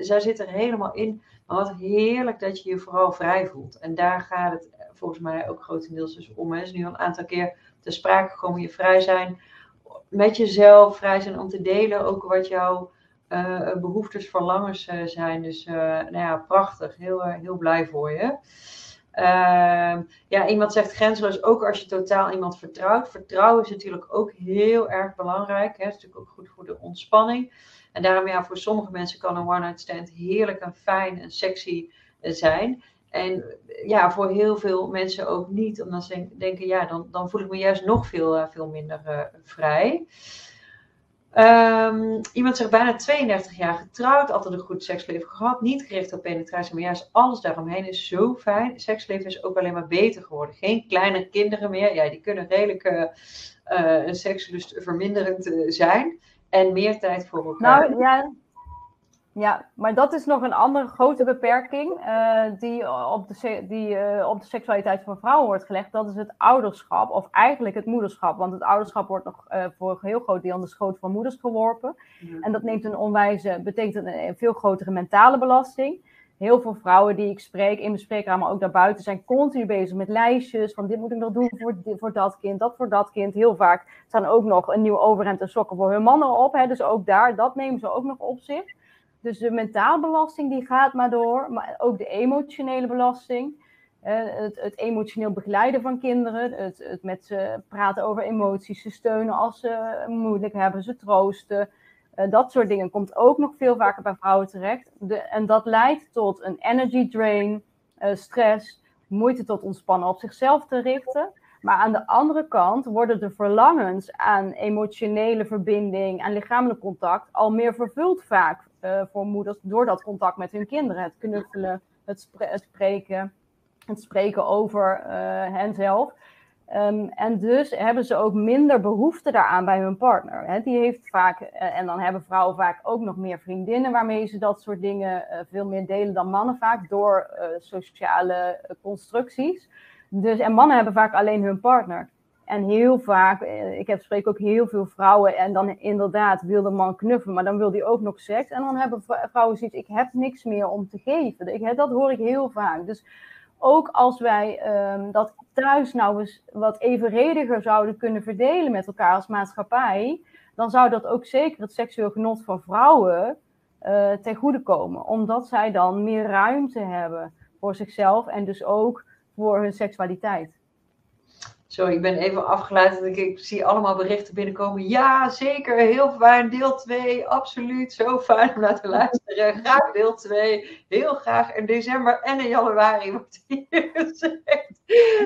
zij zit er helemaal in. Maar wat heerlijk dat je je vooral vrij voelt. En daar gaat het volgens mij ook grotendeels dus om. Het is nu al een aantal keer te sprake gekomen, je vrij zijn met jezelf vrij zijn om te delen ook wat jouw uh, behoeftes, verlangens uh, zijn. Dus uh, nou ja, prachtig. Heel, heel blij voor je. Ehm, ja, iemand zegt grenzeloos ook als je totaal iemand vertrouwt. Vertrouwen is natuurlijk ook heel erg belangrijk. Het is natuurlijk ook goed voor de ontspanning. En daarom ja, voor sommige mensen kan een one-night stand heerlijk en fijn en sexy zijn. En ja, voor heel veel mensen ook niet, omdat ze denken, ja, dan, dan voel ik me juist nog veel, uh, veel minder uh, vrij. Ehm, iemand zegt bijna 32 jaar getrouwd, altijd een goed seksleven gehad, niet gericht op penetratie, maar juist alles daaromheen is zo fijn. Seksleven is ook alleen maar beter geworden. Geen kleine kinderen meer, ja, die kunnen redelijk uh, uh, sekslust verminderend zijn. En meer tijd voor elkaar. Nou ja, ja, maar dat is nog een andere grote beperking uh, die, op de, die uh, op de seksualiteit van vrouwen wordt gelegd. Dat is het ouderschap, of eigenlijk het moederschap. Want het ouderschap wordt nog uh, voor een heel groot deel aan de schoot van moeders geworpen. En dat neemt een onwijze, betekent een, veel grotere mentale belasting. Heel veel vrouwen die ik spreek in mijn spreekkamer, maar ook daarbuiten, zijn continu bezig met lijstjes. Van dit moet ik nog doen voor, voor dat kind, dat voor dat kind. Heel vaak staan ook nog een nieuw overhemd en sokken voor hun mannen op. Hè, dus ook daar, dat nemen ze ook nog op zich. Dus de mentaalbelasting die gaat maar door, maar ook de emotionele belasting. het, het, emotioneel begeleiden van kinderen, het, het, met ze praten over emoties, ze steunen als ze moeilijk hebben, ze troosten. Uh, dat soort dingen komt ook nog veel vaker bij vrouwen terecht. De, en dat leidt tot een energy drain, uh, stress, moeite tot ontspannen op zichzelf te richten. Maar aan de andere kant worden de verlangens aan emotionele verbinding, aan lichamelijk contact al meer vervuld vaak uh, voor moeders door dat contact met hun kinderen. Het knuffelen, het, het spreken, het spreken over uh, henzelf. Um, en dus hebben ze ook minder behoefte daaraan bij hun partner. Die heeft vaak, uh, en dan hebben vrouwen vaak ook nog meer vriendinnen waarmee ze dat soort dingen veel meer delen dan mannen vaak door sociale constructies. Dus, en mannen hebben vaak alleen hun partner. En heel vaak, eh, ik heb spreek ook heel veel vrouwen en dan inderdaad wil de man knuffelen, maar dan wil hij ook nog seks. En dan hebben vrouwen zoiets, ik heb niks meer om te geven. Dat hoor ik heel vaak. Dus ook als wij um, dat thuis nou eens wat evenrediger zouden kunnen verdelen met elkaar als maatschappij, dan zou dat ook zeker het seksueel genot van vrouwen uh, ten goede komen. Omdat zij dan meer ruimte hebben voor zichzelf en dus ook voor hun seksualiteit. Sorry, ik ben even afgeleid. Ik, ik zie allemaal berichten binnenkomen. Ja, zeker. Heel fijn. Deel 2. Absoluut. Zo fijn om naar te luisteren. Graag deel 2. Heel graag in december en in januari wordt hier gezegd.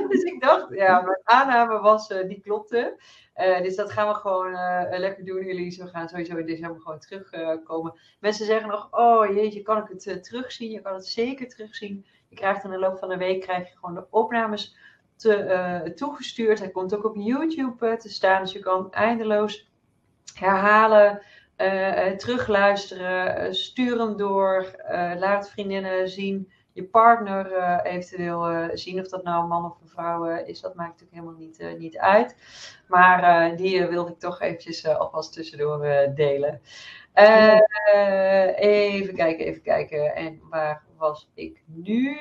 Dus ik dacht, ja, mijn aanname was, uh, die klopte. Uh, dus dat gaan we gewoon uh, lekker doen, jullie. We gaan sowieso in december gewoon terugkomen. Mensen zeggen nog, oh jeetje, kan ik het terugzien? Je kan het zeker terugzien. Je krijgt in de loop van de week krijg je gewoon de opnames te, uh, toegestuurd. Hij komt ook op YouTube uh, te staan, dus je kan eindeloos herhalen, uh, terugluisteren, stuur hem door, laat vriendinnen zien, je partner eventueel zien of dat nou een man of een vrouw is, dat maakt natuurlijk helemaal niet, niet uit. Maar die wilde ik toch eventjes alvast tussendoor delen. even kijken, even kijken. En waar was ik nu?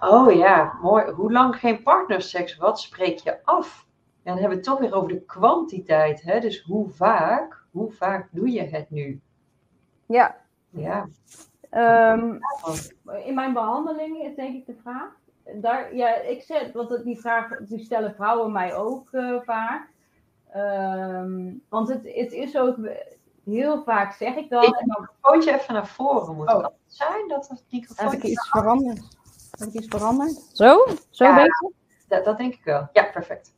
Oh ja, mooi. Hoe lang geen partnerseks? Wat spreek je af? En dan hebben we het toch weer over de kwantiteit. Hè? Dus hoe vaak, hoe vaak doe je het nu? Ja. Ja. Um, in mijn behandeling is denk ik de vraag. Daar, ja, ik zeg, want die vraag die stellen vrouwen mij ook uh, vaak. Um, want het, het is ook heel vaak zeg ik dan. Ik dan... je even naar voren moet oh. zijn dat het microfoon. Heb ik iets veranderd? Heb ik iets veranderd? Zo? Zo ja, beter? Dat, dat, denk ik wel. Ja, perfect.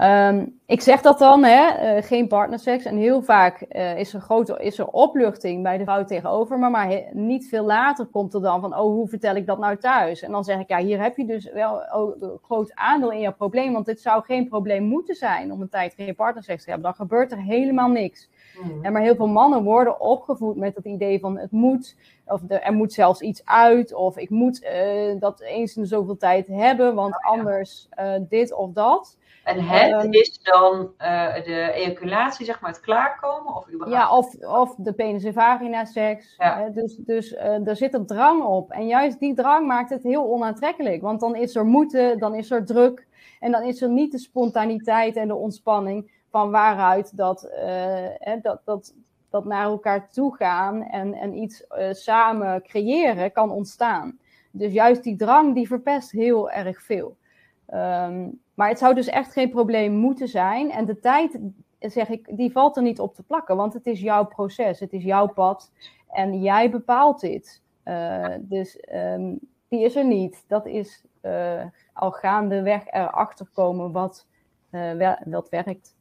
Um, ik zeg dat dan, hè, uh, geen partnerseks. En heel vaak uh, is, er grote, is er opluchting bij de vrouw tegenover. Maar, maar niet veel later komt er dan van, oh, hoe vertel ik dat nou thuis? En dan zeg ik, ja, hier heb je dus wel oh, een groot aandeel in jouw probleem. Want dit zou geen probleem moeten zijn om een tijd geen partnerseks te hebben. Dan gebeurt er helemaal niks. Mm. En maar heel veel mannen worden opgevoed met het idee van het moet, of de, er moet zelfs iets uit, of ik moet uh, dat eens in zoveel tijd hebben, want oh, anders dit of dat. En het um, is dan uh, de ejaculatie, zeg maar, het klaarkomen? Of ja, of, of de penis- en vagina-seks. Ja. dus dus er zit een drang op. En juist die drang maakt het heel onaantrekkelijk. Want dan is er moeten, dan is er druk. En dan is er niet de spontaniteit en de ontspanning van waaruit dat, uh, dat, dat, dat naar elkaar toe gaan en, en iets uh, samen creëren kan ontstaan. Dus juist die drang die verpest heel erg veel. Um, maar het zou dus echt geen probleem moeten zijn. En de tijd, zeg ik, die valt er niet op te plakken. Want het is jouw proces, het is jouw pad. En jij bepaalt dit. Uh, dus um, die is er niet. Dat is uh, al gaandeweg erachter komen wat, uh, wat werkt.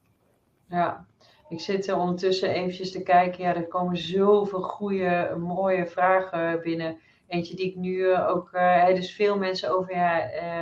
Ja, ik zit er ondertussen eventjes te kijken. Ja, er komen zoveel goede, mooie vragen binnen. Eentje die ik nu eh, ook, dus veel mensen over, ja,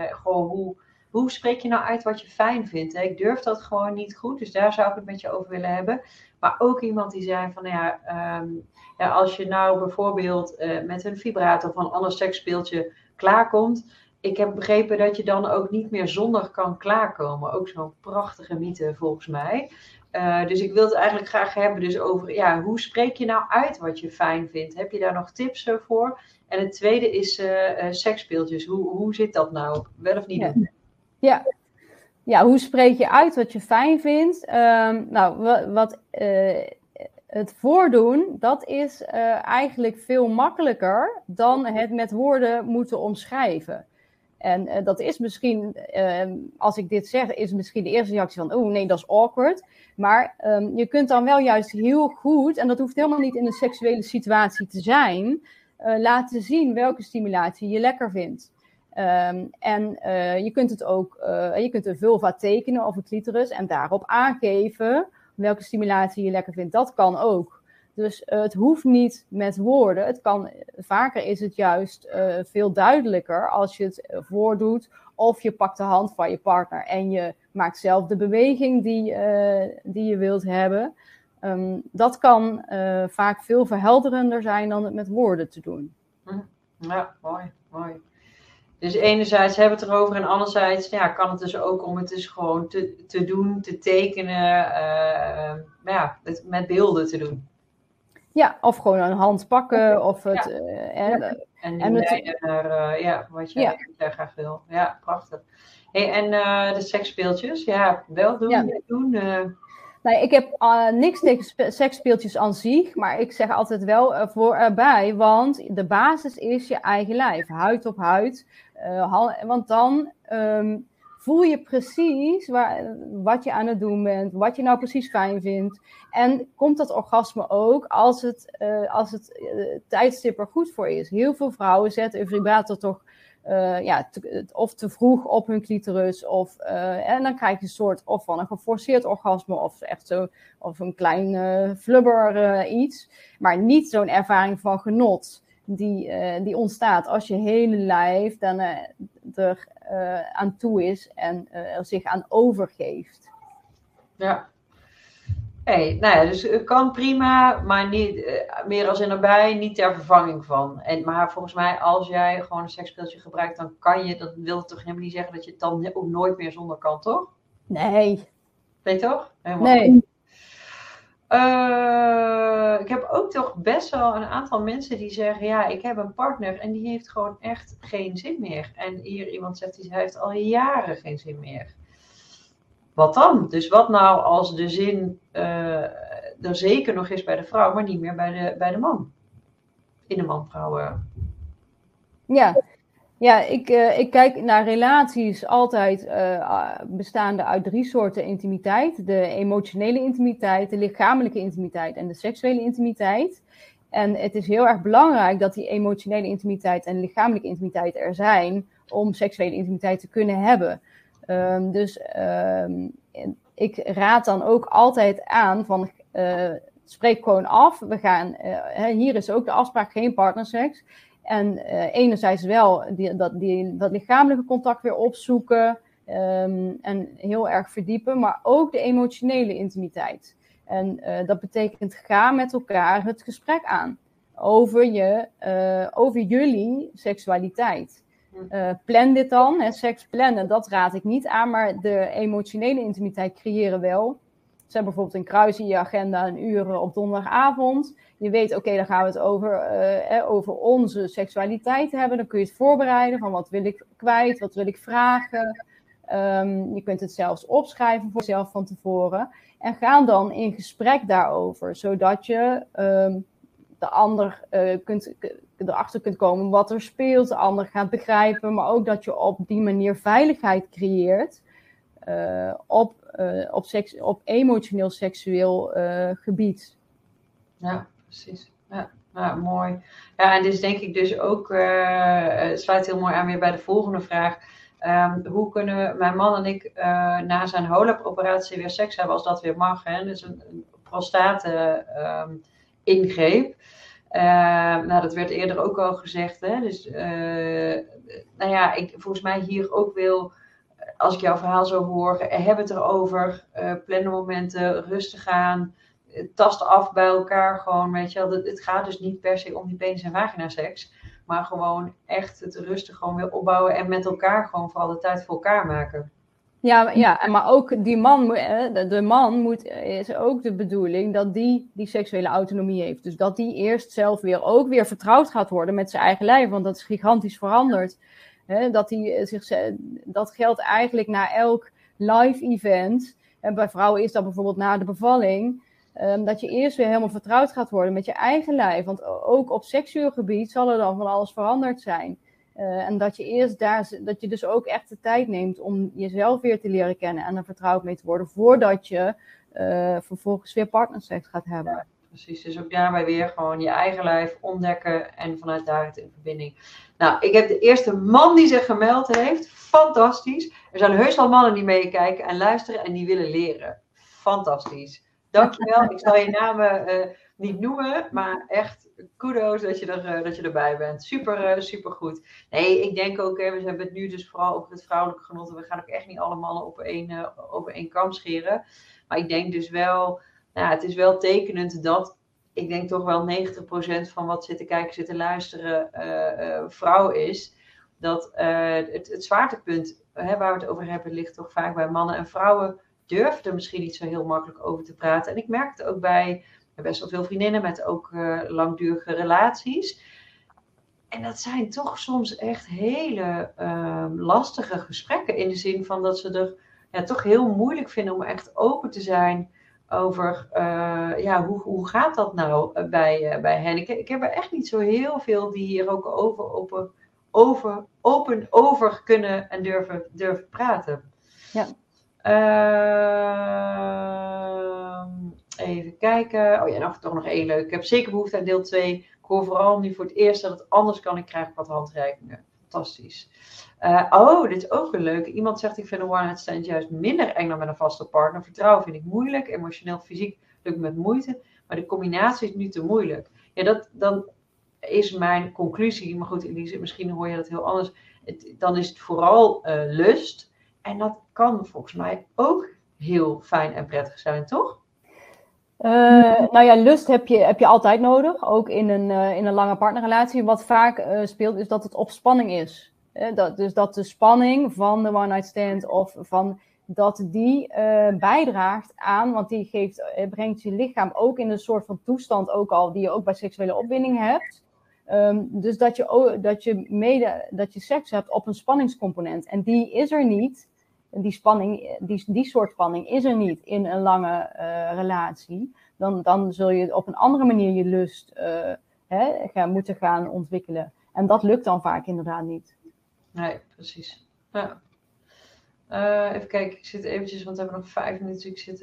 gewoon hoe, hoe spreek je nou uit wat je fijn vindt? Ik durf dat gewoon niet goed, dus daar zou ik het met je over willen hebben. Maar ook iemand die zei van, nou ja, um, ja als je nou bijvoorbeeld met een vibrator of een ander seksspeeltje klaarkomt, ik heb begrepen dat je dan ook niet meer zonder kan klaarkomen. Ook zo'n prachtige mythe volgens mij. Uh, dus ik wil het eigenlijk graag hebben dus over, ja, hoe spreek je nou uit wat je fijn vindt? Heb je daar nog tips voor? En het tweede is uh, seksspeeltjes. Hoe, hoe zit dat nou? Wel of niet. Ja. ja, hoe spreek je uit wat je fijn vindt? Um, nou, wat, wat het voordoen, dat is eigenlijk veel makkelijker dan het met woorden moeten omschrijven. En uh, dat is misschien, uh, als ik dit zeg, is misschien de eerste reactie van, oh nee, dat is awkward. Maar um, je kunt dan wel juist heel goed, en dat hoeft helemaal niet in een seksuele situatie te zijn, laten zien welke stimulatie je lekker vindt. Um, en je kunt het ook, je kunt een vulva tekenen of een clitoris en daarop aangeven welke stimulatie je lekker vindt. Dat kan ook. Dus uh, het hoeft niet met woorden. Het kan, vaker is het juist veel duidelijker als je het voordoet. Of je pakt de hand van je partner en je maakt zelf de beweging die, die je wilt hebben. Um, dat kan vaak veel verhelderender zijn dan het met woorden te doen. Hm. Ja, mooi, mooi. Dus enerzijds hebben we het erover en anderzijds ja, kan het dus ook om het dus gewoon te, te doen, te tekenen, ja, het met beelden te doen. Ja, of gewoon een hand pakken. Of het, ja. Uh, en, en, en het, naar uh, ja, wat jij, ja. graag wil. Ja, prachtig. Hey, en de seksspeeltjes, ja, wel doen, ja. doen. Nee, ik heb niks tegen seksspeeltjes aan zich, maar ik zeg altijd wel voor erbij, want de basis is je eigen lijf, huid op huid. Want dan um, voel je precies waar, wat je aan het doen bent, wat je nou precies fijn vindt. En komt dat orgasme ook als het, uh, als het uh, tijdstip er goed voor is. Heel veel vrouwen zetten een vibrator toch ja, of te vroeg op hun clitoris. Of, en dan krijg je een soort of van een geforceerd orgasme of echt zo, of een klein flubber iets. Maar niet zo'n ervaring van genot die, uh, die ontstaat als je hele lijf dan uh, er uh, aan toe is en er zich aan overgeeft. Ja. Hey, nou ja, dus het kan prima, maar niet meer als in erbij, niet ter vervanging van. En, maar volgens mij, als jij gewoon een seksspeeltje gebruikt, dan kan je, dat wil toch helemaal niet zeggen dat je het dan ook nooit meer zonder kan, toch? Nee. Weet je toch? Helemaal nee. Uh, ik heb ook toch best wel een aantal mensen die zeggen: Ja, ik heb een partner en die heeft gewoon echt geen zin meer. En hier iemand zegt: die heeft al jaren geen zin meer. Wat dan? Dus wat nou als de zin uh, er zeker nog is bij de vrouw, maar niet meer bij de, bij de man? In de man-vrouwen. Ja, ja, ik, uh, ik kijk naar relaties altijd uh, bestaande uit drie soorten intimiteit. De emotionele intimiteit, de lichamelijke intimiteit en de seksuele intimiteit. En het is heel erg belangrijk dat die emotionele intimiteit en lichamelijke intimiteit er zijn om seksuele intimiteit te kunnen hebben. Um, dus um, ik raad dan ook altijd aan van uh, spreek gewoon af. We gaan, hier is ook de afspraak geen partnerseks. En uh, enerzijds wel die, dat, die, dat lichamelijke contact weer opzoeken um, en heel erg verdiepen, maar ook de emotionele intimiteit. En uh, dat betekent ga met elkaar het gesprek aan over, je, uh, over jullie seksualiteit. plan dit dan, hè, seks plannen, dat raad ik niet aan, maar de emotionele intimiteit creëren wel. Ze hebben bijvoorbeeld een kruis in je agenda een uur op donderdagavond. Je weet, oké, dan gaan we het over, uh, over onze seksualiteit hebben. Dan kun je het voorbereiden van wat wil ik kwijt, wat wil ik vragen. Um, je kunt het zelfs opschrijven voor jezelf van tevoren. En ga dan in gesprek daarover, zodat je um, de ander uh, kunt, erachter kunt komen wat er speelt, de ander gaat begrijpen, maar ook dat je op die manier veiligheid creëert uh, op op, seks, op emotioneel seksueel uh, gebied. Ja, precies. Ja, mooi. Ja, en dus denk ik dus ook, uh, sluit heel mooi aan weer bij de volgende vraag. Ehm, hoe kunnen mijn man en ik na zijn HOLAP-operatie weer seks hebben als dat weer mag? Hè? Dus een, een prostate-ingreep. Ehm, nou, dat werd eerder ook al gezegd. Hè? Dus, nou ja, ik, volgens mij hier ook wil als ik jouw verhaal zo hoor, heb het erover, uh, plannen momenten, rustig aan, tast af bij elkaar gewoon, weet je wel. Het gaat dus niet per se om die penis- en vagina seks, maar gewoon echt het rustig gewoon weer opbouwen en met elkaar gewoon vooral de tijd voor elkaar maken. Ja, ja, maar ook die man, de man moet, is ook de bedoeling dat die die seksuele autonomie heeft. Dus dat die eerst zelf weer ook weer vertrouwd gaat worden met zijn eigen lijf, want dat is gigantisch veranderd. Dat, hij zich, dat geldt eigenlijk na elk live event. En bij vrouwen is dat bijvoorbeeld na de bevalling. Ehm, dat je eerst weer helemaal vertrouwd gaat worden met je eigen lijf. Want ook op seksueel gebied zal er dan van alles veranderd zijn. Uh, en dat je eerst daar, dat je dus ook echt de tijd neemt om jezelf weer te leren kennen en er vertrouwd mee te worden, voordat je uh, vervolgens weer partnerseks gaat hebben. Precies, dus ook daarbij weer gewoon je eigen lijf ontdekken en vanuit daaruit in verbinding. Nou, ik heb de eerste man die zich gemeld heeft. Fantastisch. Er zijn heus wel mannen die meekijken en luisteren en die willen leren. Fantastisch. Dankjewel. Ik zal je namen uh, niet noemen, maar echt kudos dat je, er, uh, dat je erbij bent. Super, uh, super goed. Nee, ik denk ook, hè, we hebben het nu dus vooral over het vrouwelijke genot. En we gaan ook echt niet alle mannen op één, over één kam scheren. Maar ik denk dus wel, nou, het is wel tekenend dat ik denk toch wel 90% van wat zitten kijken, zitten luisteren, vrouw is. Dat het, het zwaartepunt waar we het over hebben, ligt toch vaak bij mannen en vrouwen durfde er misschien niet zo heel makkelijk over te praten. En ik merkte ook bij best wel veel vriendinnen met ook langdurige relaties. En dat zijn toch soms echt hele uh, lastige gesprekken. In de zin van dat ze er ja, toch heel moeilijk vinden om echt open te zijn over uh, ja, hoe, hoe gaat dat nou bij, bij hen. Ik, ik heb er echt niet zo heel veel die hier ook over, open, over, open over kunnen en durven, durven praten. Ja. Uh, even kijken. Oh ja, nog, toch nog één leuk. Ik heb zeker behoefte aan deel 2. Ik hoor vooral nu voor het eerst dat het anders kan. Ik krijg wat handreikingen. Fantastisch. Uh, oh, dit is ook een leuke. Iemand zegt: Ik vind een one-night stand juist minder eng dan met een vaste partner. Vertrouwen vind ik moeilijk. Emotioneel, fysiek lukt met moeite. Maar de combinatie is nu te moeilijk. Ja, dat dan is mijn conclusie. Maar goed, Elise, misschien hoor je dat heel anders. Dan is het vooral uh, lust. En dat kan volgens mij ook heel fijn en prettig zijn, toch? Uh, nou ja, lust heb je, heb je altijd nodig, ook in een, in een lange partnerrelatie. Wat vaak speelt, is dat het op spanning is. Dat, dus dat de spanning van de one-night stand of van dat die bijdraagt aan, want die geeft, brengt je lichaam ook in een soort van toestand ook al, die je ook bij seksuele opwinding hebt. Um, dus dat je, dat, je mede, dat je seks hebt op een spanningscomponent. En die is er niet die spanning, die, die soort spanning is er niet in een lange relatie, dan, dan zul je op een andere manier je lust hè, gaan, moeten gaan ontwikkelen. En dat lukt dan vaak inderdaad niet. Nee, precies. Ja. Uh, even kijken, ik zit eventjes, want we hebben nog vijf minuten. Ik zit.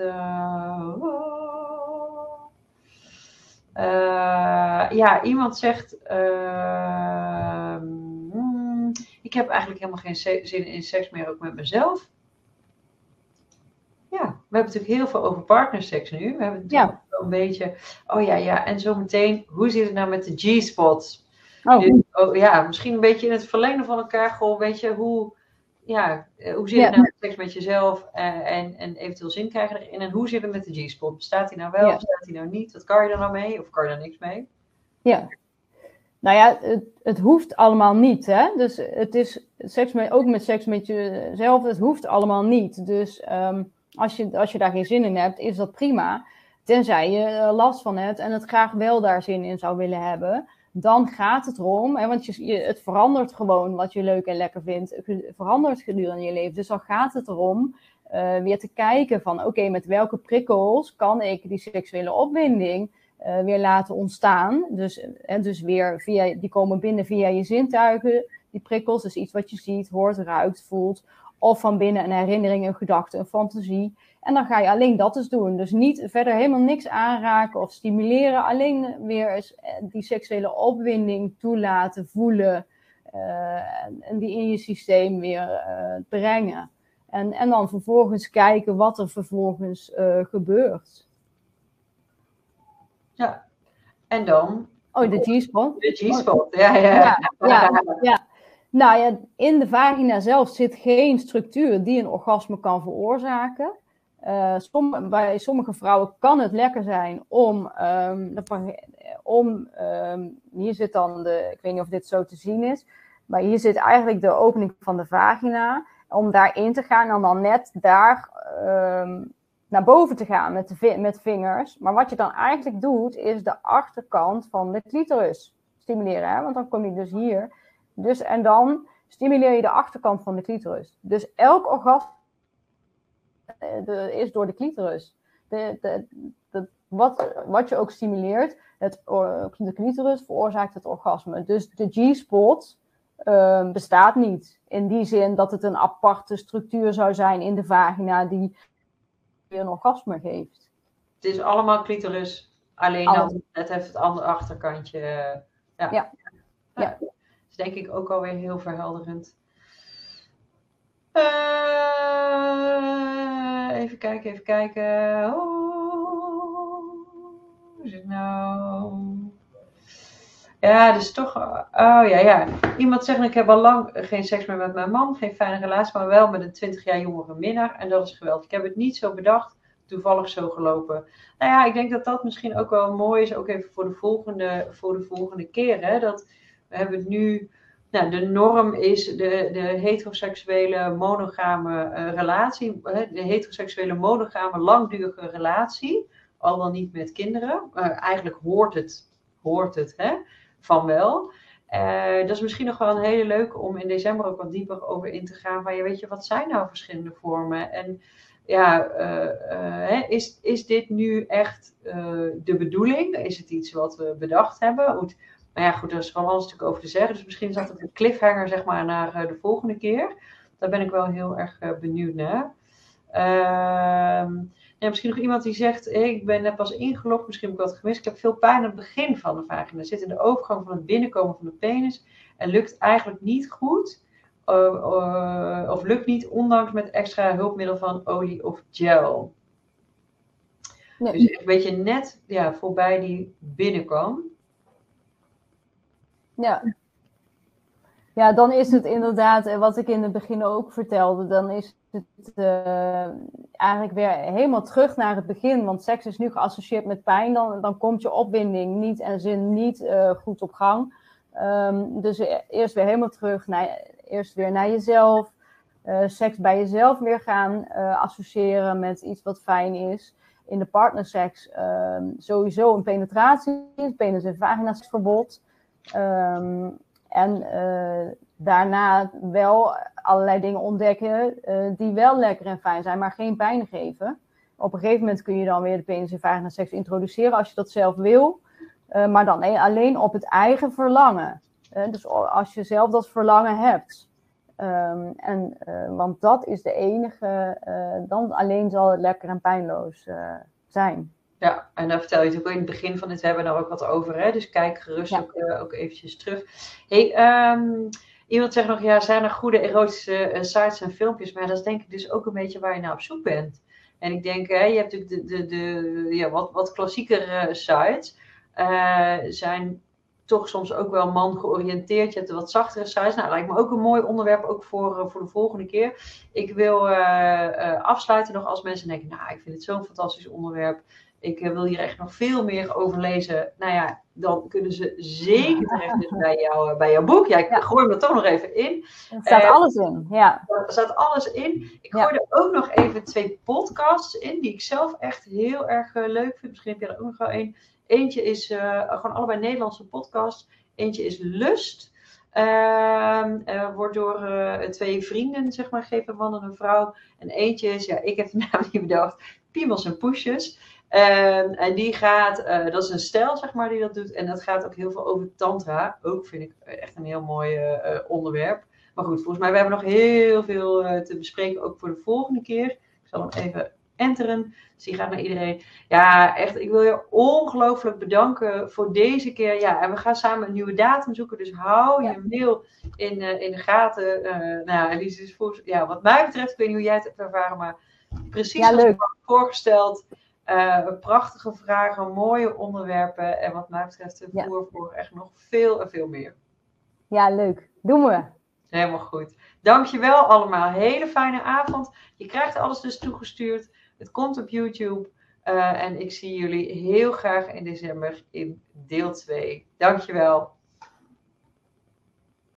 ja, iemand zegt. Hmm, ik heb eigenlijk helemaal geen zin in seks meer, ook met mezelf. Ja, we hebben natuurlijk heel veel over partnerseks nu. We hebben natuurlijk ja. een beetje, oh ja, ja, en zometeen, hoe zit het nou met de G-spots? Oh. Dus, oh, ja, misschien een beetje in het verlengde van elkaar, gewoon, weet je, hoe, ja, eh, hoe zit het nou met seks met jezelf uh, en, en eventueel zin krijgen erin? En hoe zit het met de G-spot? Bestaat die nou wel ja. of staat die nou niet? Wat kan je er nou mee of kan je er niks mee? Ja. Nou ja, het, het hoeft allemaal niet. Hè? Dus het is seks met, ook met seks met jezelf, het hoeft allemaal niet. Dus um, als je, als je daar geen zin in hebt, is dat prima. Tenzij je last van hebt en het graag wel daar zin in zou willen hebben. Dan gaat het erom, hè, want je, het verandert gewoon wat je leuk en lekker vindt. Verandert gedurende je leven. Dus dan gaat het erom uh, weer te kijken van oké, met welke prikkels kan ik die seksuele opwinding uh, weer laten ontstaan. Dus, en dus weer via, die komen binnen via je zintuigen, die prikkels. Dus iets wat je ziet, hoort, ruikt, voelt. Of van binnen een herinnering, een gedachte, een fantasie. En dan ga je alleen dat eens doen. Dus niet verder helemaal niks aanraken of stimuleren. Alleen weer eens eh, die seksuele opwinding toelaten, voelen. en, en, die in je systeem weer brengen. En, en dan vervolgens kijken wat er vervolgens gebeurt. Ja, en dan? Oh, de G-spot. De G-spot, ja, ja. Ja, ja, ja. Nou ja, in de vagina zelf zit geen structuur die een orgasme kan veroorzaken. Uh, bij sommige vrouwen kan het lekker zijn om, um, om um, hier zit dan de, ik weet niet of dit zo te zien is, maar hier zit eigenlijk de opening van de vagina, om daarin te gaan en dan net daar um, naar boven te gaan met, met vingers. Maar wat je dan eigenlijk doet, is de achterkant van de clitoris stimuleren, want dan kom je dus hier. Dus, en dan stimuleer je de achterkant van de clitoris. Dus elk orgasme is door de clitoris. De, de, de, wat, wat je ook stimuleert, het, de clitoris veroorzaakt het orgasme. Dus de G-spot uh, bestaat niet. In die zin dat het een aparte structuur zou zijn in de vagina die een orgasme geeft. Het is allemaal clitoris, alleen dan, het heeft het andere achterkantje. ja. ja. ja denk ik ook alweer heel verhelderend. Uh, even kijken, even kijken. Oh, hoe is het nou? Ja, dus toch. Oh ja, ja. Iemand zegt: Ik heb al lang geen seks meer met mijn man, geen fijne relatie, maar wel met een 20 jaar jongere minnaar. En dat is geweldig. Ik heb het niet zo bedacht, toevallig zo gelopen. Nou ja, ik denk dat dat misschien ook wel mooi is, ook even voor de volgende, voor de volgende keer. Hè? Dat we hebben het nu. Nou, de norm is de, de heteroseksuele monogame uh, relatie, de heteroseksuele monogame langdurige relatie, al dan niet met kinderen. Uh, eigenlijk hoort het, hoort het hè, van wel. Uh, dat is misschien nog wel een hele leuke om in december ook wat dieper over in te gaan. Van, ja, weet je, wat zijn nou verschillende vormen? En ja, is, is dit nu echt de bedoeling? Is het iets wat we bedacht hebben? Maar ja, goed, er is van alles natuurlijk over te zeggen. Dus misschien is dat een cliffhanger, zeg maar, naar eh, de volgende keer. Daar ben ik wel heel erg eh, benieuwd naar. Ehm, ja, misschien nog iemand die zegt, ik ben net pas ingelogd, misschien heb ik wat gemist. Ik heb veel pijn aan het begin van de vagina. Zit in de overgang van het binnenkomen van de penis. En lukt eigenlijk niet goed. Uh, of lukt niet, ondanks met extra hulpmiddel van olie of gel. Nee. Dus een beetje net ja, voorbij die binnenkwam. Ja. Ja, dan is het inderdaad, eh, wat ik in het begin ook vertelde, dan is het uh, eigenlijk weer helemaal terug naar het begin. Want seks is nu geassocieerd met pijn, dan, dan komt je opwinding niet en zin niet uh, goed op gang. Um, dus eerst weer helemaal terug, naar, eerst weer naar jezelf. Seks bij jezelf weer gaan associëren met iets wat fijn is. In de partnerseks ehm, sowieso een penetratie, penis- en vagina-verbod. Um, en uh, daarna wel allerlei dingen ontdekken uh, die wel lekker en fijn zijn, maar geen pijn geven. Op een gegeven moment kun je dan weer de penis en vagina seks introduceren als je dat zelf wil. Uh, maar dan alleen op het eigen verlangen. dus als je zelf dat verlangen hebt. Um, en, want dat is de enige, dan alleen zal het lekker en pijnloos zijn. Ja, en daar vertel je natuurlijk in het begin van dit webinar ook wat over. Hè? Dus kijk gerust ook, uh, ook eventjes terug. Hey, um, iemand zegt nog, ja, zijn er goede erotische uh, sites en filmpjes? Maar dat is denk ik dus ook een beetje waar je naar op zoek bent. En ik denk, hè, je hebt natuurlijk de, de, de ja, wat, wat klassiekere sites. Uh, zijn toch soms ook wel man georiënteerd. Je hebt de wat zachtere sites. Nou, lijkt me ook een mooi onderwerp ook voor, voor de volgende keer. Ik wil afsluiten nog als mensen denken, nou, ik vind het zo'n fantastisch onderwerp ik eh, wil hier echt nog veel meer over lezen. Nou ja, dan kunnen ze zeker terecht dus bij, jou, eh, bij jouw boek. Ja, ik gooi er toch nog even in. Er staat uh, alles in, ja. Er staat alles in. Ik gooi er ook nog even twee podcasts in, die ik zelf echt heel erg uh, leuk vind. Misschien heb je er ook nog wel één. Eentje is gewoon allebei Nederlandse podcasts. Eentje is Lust. Uh, wordt door twee vrienden, zeg maar, gegeven, een man en een vrouw. En eentje is, ja, ik heb de naam niet bedacht, Piemels en Poesjes. Um, en die gaat, uh, dat is een stijl zeg maar die dat doet. En dat gaat ook heel veel over tantra. Ook vind ik echt een heel mooi uh, onderwerp. Maar goed, volgens mij we hebben nog heel veel uh, te bespreken. Ook voor de volgende keer. Ik zal hem even enteren. Zie graag naar iedereen. Ja, echt, ik wil je ongelooflijk bedanken voor deze keer. Ja, en we gaan samen een nieuwe datum zoeken. Dus hou je mail in, in de gaten. Nou Elise is voor, ja, wat mij betreft, ik weet niet hoe jij het hebt ervaren, maar precies ja, leuk. voorgesteld. Uh, prachtige vragen, mooie onderwerpen. En wat mij betreft ja. voor, voor echt nog veel en veel meer. Ja, leuk. Doen we. Helemaal goed. Dankjewel allemaal. Hele fijne avond. Je krijgt alles dus toegestuurd. Het komt op YouTube. Uh, en ik zie jullie heel graag in december in deel 2. Dankjewel.